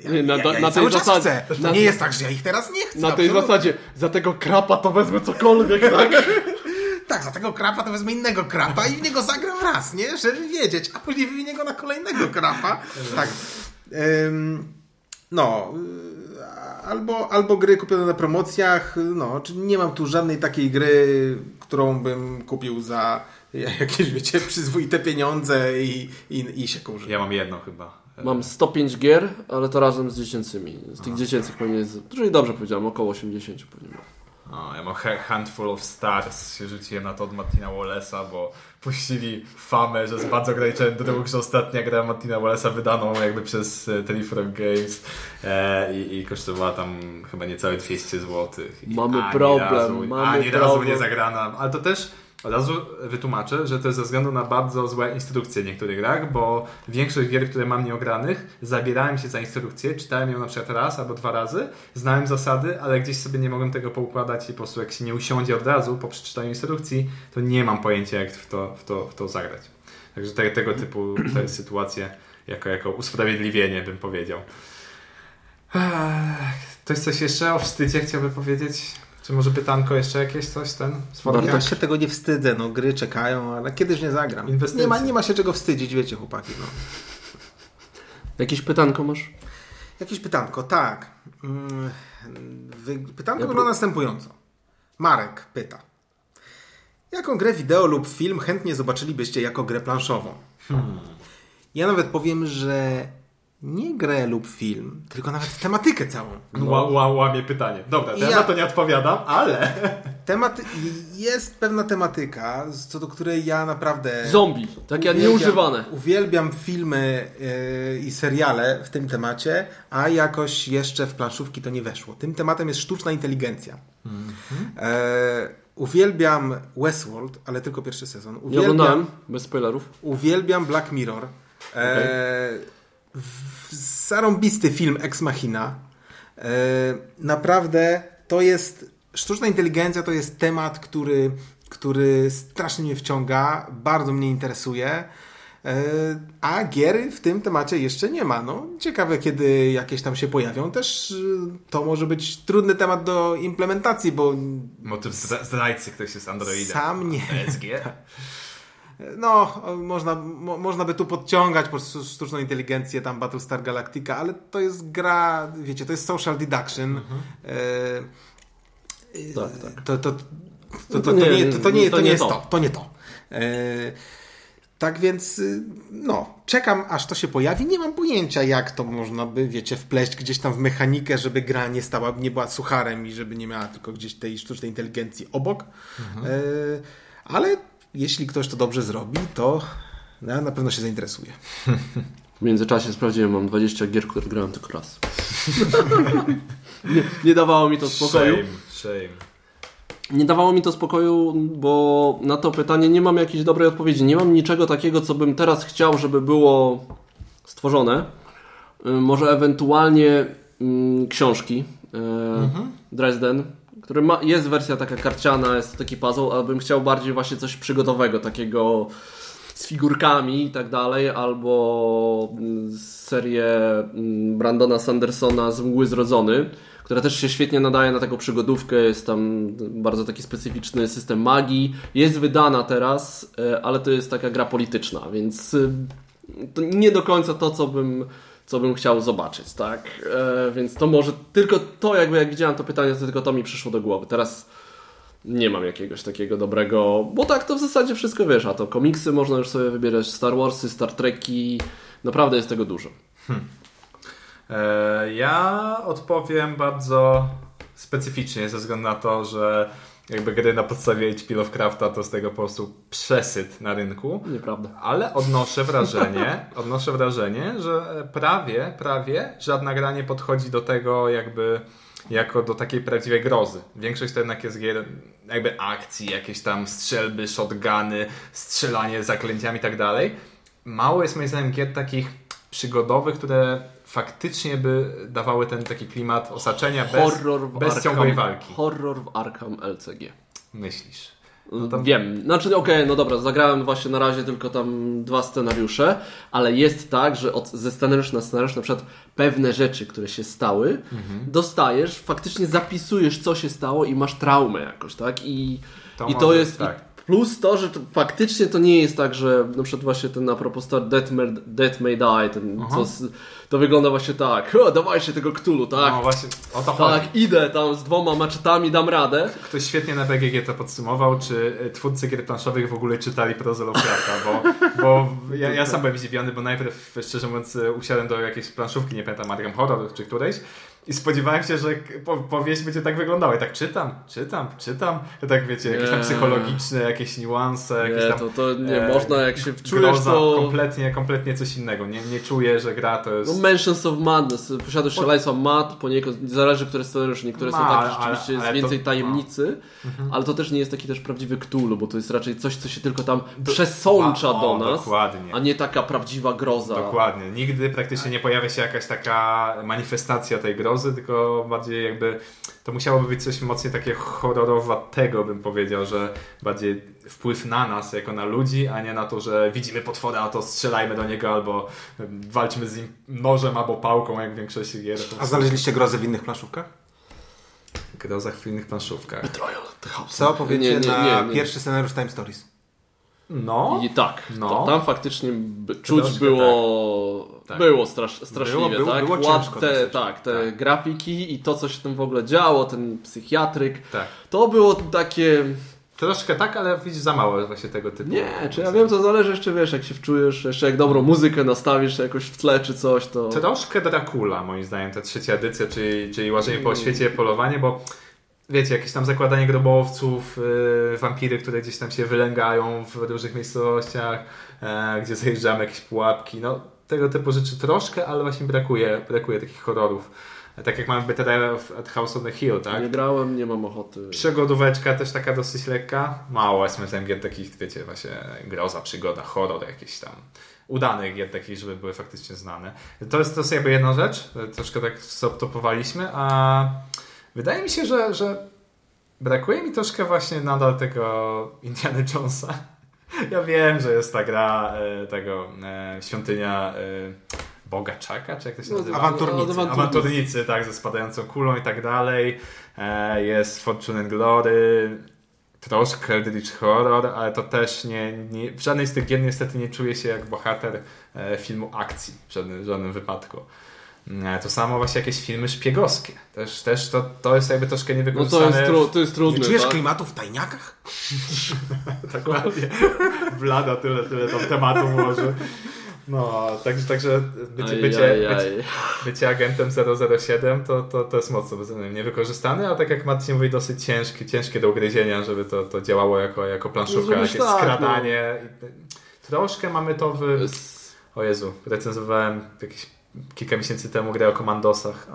Speaker 2: Ja,
Speaker 3: Nie, na-
Speaker 2: ja,
Speaker 3: na-
Speaker 2: ja
Speaker 3: na tej
Speaker 2: czas
Speaker 3: zasadzie-.
Speaker 2: To
Speaker 3: na-
Speaker 2: nie jest tak, że ja ich teraz nie chcę.
Speaker 3: Na tej
Speaker 2: absolutnie.
Speaker 3: zasadzie, za tego krapa to wezmę cokolwiek, tak?
Speaker 2: Tak, za tego krapa to wezmę innego krapa i w niego zagram raz, nie? Żeby wiedzieć, a później wymienię go na kolejnego krapa. Tak. No. Albo, albo gry kupione na promocjach, no, czy nie mam tu żadnej takiej gry, którą bym kupił za jakieś, wiecie, przyzwoite pieniądze i, i, i się kurzy.
Speaker 1: Ja mam jedno chyba.
Speaker 3: Mam 105 gier, ale to razem z dziecięcymi. Z tych dziecięcych pewnie jest, czyli dobrze powiedziałem, około 80 pewnie mam.
Speaker 1: No, ja mam ha- Handful of Stars, się rzuciłem na to od Martina Wallace'a, bo puścili famę, że jest bardzo ograniczony druk, że ostatnia gra Martina Wallace'a wydaną jakby przez e, Telefrog Games e, i, i kosztowała tam chyba niecałe 200 zł. I
Speaker 3: Mamy problem,
Speaker 1: razu,
Speaker 3: mamy
Speaker 1: ani razu
Speaker 3: problem.
Speaker 1: nie zagrana, ale to też od razu wytłumaczę, że to jest ze względu na bardzo złe instrukcje w niektórych grach, bo większość gier, które mam nieogranych, zabierałem się za instrukcję, czytałem ją na przykład raz albo dwa razy, znałem zasady, ale gdzieś sobie nie mogłem tego poukładać i po prostu jak się nie usiądzie od razu po przeczytaniu instrukcji, to nie mam pojęcia jak w to, w to, w to zagrać. Także te, tego typu te sytuacje jako, jako usprawiedliwienie bym powiedział. Ktoś coś jeszcze o wstydzie chciałby powiedzieć? Czy może pytanko jeszcze jakieś coś ten?
Speaker 2: Ja
Speaker 1: formy?
Speaker 2: się tego nie wstydzę, no gry czekają, ale kiedyś nie zagram.
Speaker 1: Inwestycje.
Speaker 2: Nie ma, nie ma się czego wstydzić, wiecie chłopaki. No.
Speaker 3: Jakieś pytanko masz?
Speaker 2: Jakieś pytanko, tak. Mm, Pytanko
Speaker 3: Ja
Speaker 2: wygląda następująco. Marek pyta. Jaką grę wideo lub film chętnie zobaczylibyście jako grę planszową? Ja nawet powiem, że nie grę lub film, tylko nawet tematykę całą.
Speaker 1: Ła, ła, łamie pytanie. Dobra, to ja,
Speaker 2: Ja-
Speaker 1: na to nie odpowiadam, ale...
Speaker 2: Temat, jest pewna tematyka, co do której ja naprawdę...
Speaker 3: Zombie, takie
Speaker 2: Uwielbiam-
Speaker 3: nieużywane.
Speaker 2: Uwielbiam filmy yy, i seriale w tym temacie, a jakoś jeszcze w planszówki to nie weszło. Tym tematem jest sztuczna inteligencja. E, uwielbiam Westworld, ale tylko pierwszy sezon.
Speaker 3: Nie
Speaker 2: Uwielbiam,
Speaker 3: oglądałem, bez spoilerów.
Speaker 2: uwielbiam Black Mirror. E, w- zarąbisty film Ex Machina. E, naprawdę to jest. Sztuczna inteligencja to jest temat, który, który strasznie mnie wciąga, bardzo mnie interesuje. E, A gier w tym temacie jeszcze nie ma. No, ciekawe, kiedy jakieś tam się pojawią. Też y, to może być trudny temat do implementacji, bo
Speaker 1: Motyw zdra- zdrajcy, ktoś jest androidem.
Speaker 2: Sam nie.
Speaker 1: ESG.
Speaker 2: No, można, mo, można by tu podciągać po prostu sztuczną inteligencję, tam Battlestar Galactica, ale to jest gra, wiecie, to jest social deduction. E, e,
Speaker 3: Tak, tak.
Speaker 2: To, to, to, to, to,
Speaker 3: to
Speaker 2: nie, to, to, nie,
Speaker 3: to
Speaker 2: to nie
Speaker 3: nie
Speaker 2: jest
Speaker 3: to.
Speaker 2: to. To nie to. E, tak więc, y, no, czekam aż to się pojawi. Nie mam pojęcia, jak to można by, wiecie, wpleść gdzieś tam w mechanikę, żeby gra nie stała, nie była sucharem i żeby nie miała tylko gdzieś tej sztucznej inteligencji obok. E, ale jeśli ktoś to dobrze zrobi, to ja na pewno się zainteresuje.
Speaker 3: W międzyczasie sprawdziłem, mam 20 gier, które grałem tylko raz. nie, nie dawało mi to spokoju.
Speaker 1: Shame, shame.
Speaker 3: Nie dawało mi to spokoju, bo na to pytanie nie mam jakiejś dobrej odpowiedzi. Nie mam niczego takiego, co bym teraz chciał, żeby było stworzone. Y, Może ewentualnie mm, książki. Y, Dresden, który ma, jest wersja taka karciana, jest taki puzzle, ale bym chciał bardziej właśnie coś przygodowego, takiego z figurkami i tak dalej, albo mm, serię mm, Brandona Sandersona z Mgły Zrodzony, która też się świetnie nadaje na taką przygodówkę, jest tam bardzo taki specyficzny system magii. Jest wydana teraz, e, ale to jest taka gra polityczna, więc e, to nie do końca to, co bym, co bym chciał zobaczyć, tak? E, Więc to może tylko to, jakby jak widziałem to pytanie, to tylko to mi przyszło do głowy. Teraz nie mam jakiegoś takiego dobrego, bo tak to w zasadzie wszystko wiesz, a to komiksy można już sobie wybierać, Star Warsy, Star Treki, naprawdę jest tego dużo.
Speaker 1: E, Ja odpowiem bardzo specyficznie, ze względu na to, że jakby gry na podstawie H.P. Lovecrafta to z tego po prostu przesyt na rynku.
Speaker 3: Nieprawda.
Speaker 1: Ale odnoszę wrażenie, odnoszę wrażenie, że prawie, prawie żadna gra nie podchodzi do tego jakby jako do takiej prawdziwej grozy. Większość to jednak jest gier jakby akcji, jakieś tam strzelby, shotguny, strzelanie zaklęciami i tak dalej. Mało jest moim zdaniem gier takich przygodowych, które faktycznie by dawały ten taki klimat osaczenia bez,
Speaker 3: Horror
Speaker 1: bez
Speaker 3: Arkham,
Speaker 1: ciągłej walki.
Speaker 3: Horror w Arkham LCG.
Speaker 1: Myślisz?
Speaker 3: No Wiem. Znaczy, okej, no dobra, zagrałem właśnie na razie tylko tam dwa scenariusze, ale jest tak, że od, ze scenariusz na scenariusz na przykład pewne rzeczy, które się stały,
Speaker 1: Mhm.
Speaker 3: dostajesz, faktycznie zapisujesz, co się stało i masz traumę jakoś, tak? I
Speaker 1: To
Speaker 3: i to jest...
Speaker 1: tak.
Speaker 3: Plus to, że to, faktycznie to nie jest tak, że na przykład właśnie ten a propos Star Death May, Death May Die, ten, co, to wygląda właśnie tak, o, dawajcie tego Cthulhu, tak?
Speaker 1: No właśnie, o to chodzi.
Speaker 3: tak, idę tam z dwoma maczetami, dam radę.
Speaker 1: Ktoś świetnie na BGG to podsumował, czy e, twórcy gier planszowych w ogóle czytali prozę Lovecrafta, bo, bo ja, ja sam byłem zdziwiony, bo najpierw, szczerze mówiąc, e, usiadłem do jakiejś planszówki, nie pamiętam, Arkham Horror czy którejś i spodziewałem się, że po, powieść będzie tak wyglądała. I tak czytam, czytam, czytam. I tak wiecie, jakieś tam psychologiczne, jakieś niuanse, jakieś
Speaker 3: Nie,
Speaker 1: tam...
Speaker 3: to, to nie
Speaker 1: e,
Speaker 3: można, jak się wczujesz,
Speaker 1: groza,
Speaker 3: to...
Speaker 1: kompletnie, kompletnie coś innego. Nie, nie czuję, że gra to
Speaker 3: No
Speaker 1: jest...
Speaker 3: Mansions of Madness, posiadasz szaleństwa mat, poniekąd, zależy które scenariusze, niektóre są
Speaker 1: Ma,
Speaker 3: takie,
Speaker 1: ale-
Speaker 3: rzeczywiście jest więcej
Speaker 1: to-
Speaker 3: tajemnicy, ale to też nie jest taki też prawdziwy Cthulhu, bo to jest raczej coś, co się tylko tam przesącza
Speaker 1: o,
Speaker 3: do nas,
Speaker 1: Dokładnie.
Speaker 3: a nie taka prawdziwa groza.
Speaker 1: Dokładnie. Nigdy praktycznie nie pojawia się jakaś taka manifestacja tej grozy, tylko bardziej jakby to musiałoby być coś mocniej takie horrorowatego, bym powiedział, że bardziej wpływ na nas jako na ludzi, a nie na to, że widzimy potwora, a to strzelajmy do niego albo walczmy z nim nożem albo pałką, jak w większości gier.
Speaker 2: A znaleźliście grozę w innych planszówkach?
Speaker 1: Grozach w innych planszówkach.
Speaker 3: Betrayal.
Speaker 2: Co powiecie
Speaker 3: Nie, nie,
Speaker 2: na
Speaker 3: nie, nie.
Speaker 2: pierwszy scenariusz Time Stories?
Speaker 1: No,
Speaker 3: I tak,
Speaker 1: No.
Speaker 3: to, tam faktycznie czuć
Speaker 1: Troszkę
Speaker 3: było,
Speaker 1: tak.
Speaker 3: było strasz, straszliwie,
Speaker 2: Było- było-
Speaker 3: tak?
Speaker 2: było
Speaker 3: Ład- te, tak, te
Speaker 1: Tak.
Speaker 3: grafiki i to, co się tam w ogóle działo, ten psychiatryk,
Speaker 1: tak.
Speaker 3: to było takie...
Speaker 1: Troszkę tak, ale widzisz za mało właśnie tego typu.
Speaker 3: Nie, czy ja wiem, to zależy jeszcze, wiesz, jak się wczujesz, jeszcze jak dobrą muzykę nastawisz jakoś w tle czy coś, to...
Speaker 1: Troszkę Dracula, moim zdaniem, ta trzecia edycja, czyli, czyli łażenie po świecie, polowanie, bo wiecie, jakieś tam zakładanie grobowców, yy, wampiry, które gdzieś tam się wylęgają w różnych miejscowościach, e, gdzie zajeżdżamy jakieś pułapki, no tego typu rzeczy troszkę, ale właśnie brakuje, brakuje takich horrorów. E, Tak jak mamy of- at House on the Hill, tak?
Speaker 3: Nie grałem, nie mam ochoty.
Speaker 1: Przygodóweczka też taka dosyć lekka. Mało SMSM gier takich, wiecie, właśnie groza, przygoda, horror jakieś tam. Udanych gier takich, żeby były faktycznie znane. To jest, to jest jakby jedna rzecz. Troszkę tak stoptopowaliśmy, a wydaje mi się, że, że brakuje mi troszkę właśnie nadal tego Indiana Jonesa. Ja wiem, że jest ta gra e, tego e, świątynia e, Boga Czaka, czy jak to się
Speaker 3: No,
Speaker 1: nazywa?
Speaker 2: Awanturnicy.
Speaker 3: Awanturnicy.
Speaker 1: Awanturnicy, tak, ze spadającą kulą i tak dalej. E, Jest Fortune and Glory, troszkę Eldritch Horror, ale to też nie, nie... W żadnej z tych gier niestety nie czuję się jak bohater e, filmu akcji w żadnym, w żadnym wypadku. E, To samo właśnie jakieś filmy szpiegowskie. Też, też to, to jest jakby troszkę
Speaker 3: No
Speaker 1: niewykorzystane.
Speaker 3: to jest, tru, to jest
Speaker 2: Nie
Speaker 3: trudne,
Speaker 2: czujesz
Speaker 3: tak?
Speaker 2: klimatu w tajniakach?
Speaker 1: Dokładnie. Blada tyle, tyle tam tematu może. No, także, także bycie,
Speaker 3: Aj,
Speaker 1: bycie,
Speaker 3: aj, aj.
Speaker 1: bycie, bycie agentem 007 to, to, to jest mocno niewykorzystane, a tak jak Marcin mówi, dosyć ciężkie, ciężkie do ugryzienia, żeby to, to działało jako, jako planszówka,
Speaker 3: No, żebyś
Speaker 1: jakieś
Speaker 3: tak,
Speaker 1: skradanie. I Troszkę mamy to w... O Jezu, recenzowałem jakieś kilka miesięcy temu grę o komandosach.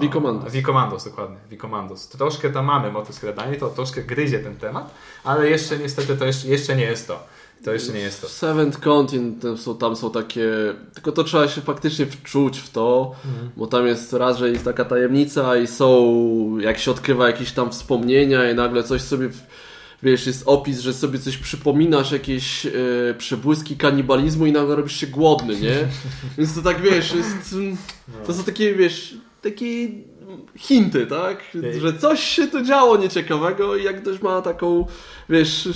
Speaker 3: V-Commandos.
Speaker 1: V-Commandos, dokładnie. V-Commandos. Troszkę tam mamy motyw skradanie, to troszkę gryzie ten temat, ale jeszcze niestety to jeszcze, jeszcze nie jest to. To jeszcze nie jest to.
Speaker 3: Seventh Continent tam są, tam są takie. Tylko to trzeba się faktycznie wczuć w to,
Speaker 1: Mhm.
Speaker 3: bo tam jest raz, że jest taka tajemnica i są. Jak się odkrywa jakieś tam wspomnienia i nagle coś sobie. w- Wiesz, jest opis, że sobie coś przypominasz, jakieś e, przebłyski kanibalizmu i nagle robisz się głodny, nie? Więc to tak wiesz, jest, mm, to są takie, wiesz, takie hinty, tak? Że coś się tu działo nieciekawego i jak ktoś ma taką, wiesz,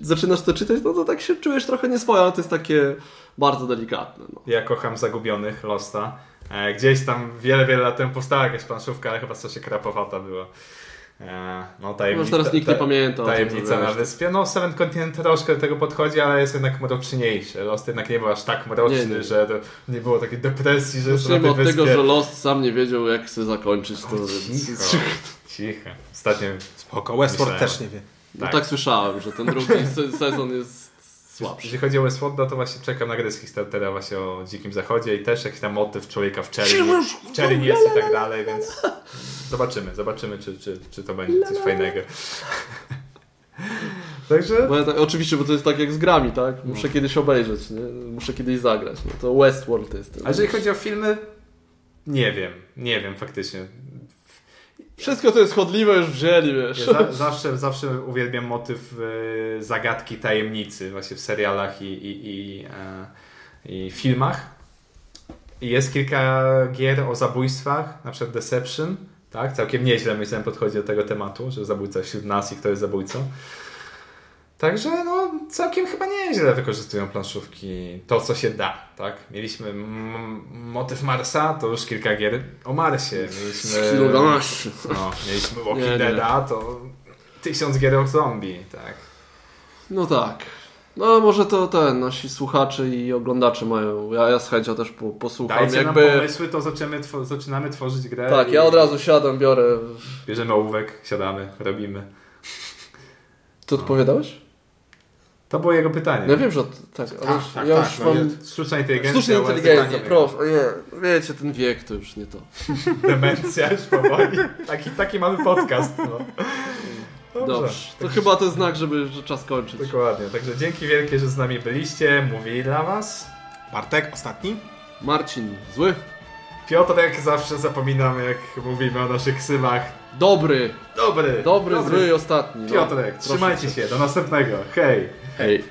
Speaker 3: zaczynasz to czytać, no to tak się czujesz trochę nieswojo, ale to jest takie bardzo delikatne. No.
Speaker 1: Ja kocham Zagubionych, Losta. E, Gdzieś tam wiele, wiele lat temu powstała jakaś planszówka, ale chyba coś krapowata była. E, No, tajemnica,
Speaker 3: Może teraz nikt nie pamięta
Speaker 1: Tajemnica na wyspie. No, Seven Continent troszkę do tego podchodzi, ale jest jednak mroczniejszy. Lost jednak nie był aż tak mroczny,
Speaker 3: Nie, nie.
Speaker 1: że to nie było takiej depresji, że jest na tej
Speaker 3: od tego,
Speaker 1: wyspie.
Speaker 3: że Lost sam nie wiedział, jak chce zakończyć to.
Speaker 1: Cicho, cicho. Ostatnio
Speaker 2: Spoko, Westworld też nie wie.
Speaker 3: No
Speaker 1: Tak.
Speaker 3: tak słyszałem, że ten drugi se- sezon jest słabszy.
Speaker 1: Jeśli chodzi o Westworld, to właśnie czekam na grę z Kickstartera właśnie o Dzikim Zachodzie i też jakiś tam motyw człowieka w czerni, w czerni jest i tak dalej, więc zobaczymy, zobaczymy, czy, czy, czy to będzie coś fajnego. Także
Speaker 3: Bo ja tak, oczywiście, bo to jest tak jak z grami, tak? Muszę kiedyś obejrzeć, nie? muszę kiedyś zagrać. No to Westworld to jest ten.
Speaker 1: A jeżeli chodzi o filmy, nie wiem, nie wiem faktycznie.
Speaker 3: Wszystko to jest chodliwe, już wzięli, wiesz.
Speaker 1: Ja za, zawsze, zawsze uwielbiam motyw e, zagadki tajemnicy właśnie w serialach i, i, i, e, i filmach. I jest kilka gier o zabójstwach, na przykład Deception, tak? Całkiem nieźle myślałem podchodzi do tego tematu, że zabójca wśród nas i kto jest zabójcą. Także no, całkiem chyba nieźle wykorzystują planszówki to, co się da, tak? Mieliśmy motyw Marsa, to już kilka gier o Marsie. Mieliśmy, no, mieliśmy Walking. Deada, to tysiąc gier o zombie, tak?
Speaker 3: No tak. No może to ten, nasi słuchacze i oglądacze mają. Ja, ja z chęcią też po, posłucham.
Speaker 1: Dajcie
Speaker 3: jakby.
Speaker 1: nam pomysły, to zaczynamy, two- zaczynamy tworzyć grę.
Speaker 3: Tak, ja od razu siadam, biorę.
Speaker 1: Bierzemy ołówek, siadamy, robimy.
Speaker 3: Ty odpowiadałeś?
Speaker 1: To było jego pytanie.
Speaker 3: No ja wiem, że od, tak, ale
Speaker 2: Tak,
Speaker 3: już,
Speaker 2: tak,
Speaker 3: ja
Speaker 2: tak,
Speaker 3: już
Speaker 2: no
Speaker 3: mam.
Speaker 2: nie-
Speaker 1: Sztuczna inteligencja.
Speaker 3: Sztuczna inteligencja, proszę. Nie, wiecie, ten wiek to już nie to.
Speaker 1: Demencja już powoli. Taki, taki mamy podcast. No.
Speaker 3: Dobrze. To chyba to znak, żeby że czas kończyć.
Speaker 1: Dokładnie. Także dzięki wielkie, że z nami byliście. Mówili dla was.
Speaker 2: Bartek, ostatni?
Speaker 3: Marcin, zły?
Speaker 1: Piotr, jak zawsze zapominam, jak mówimy o naszych ksywach.
Speaker 3: Dobry.
Speaker 1: Dobry.
Speaker 3: Dobry, zły i ostatni. No.
Speaker 1: Piotrek,
Speaker 3: Proszę
Speaker 1: trzymajcie się. Do następnego. Hej.
Speaker 3: Hej.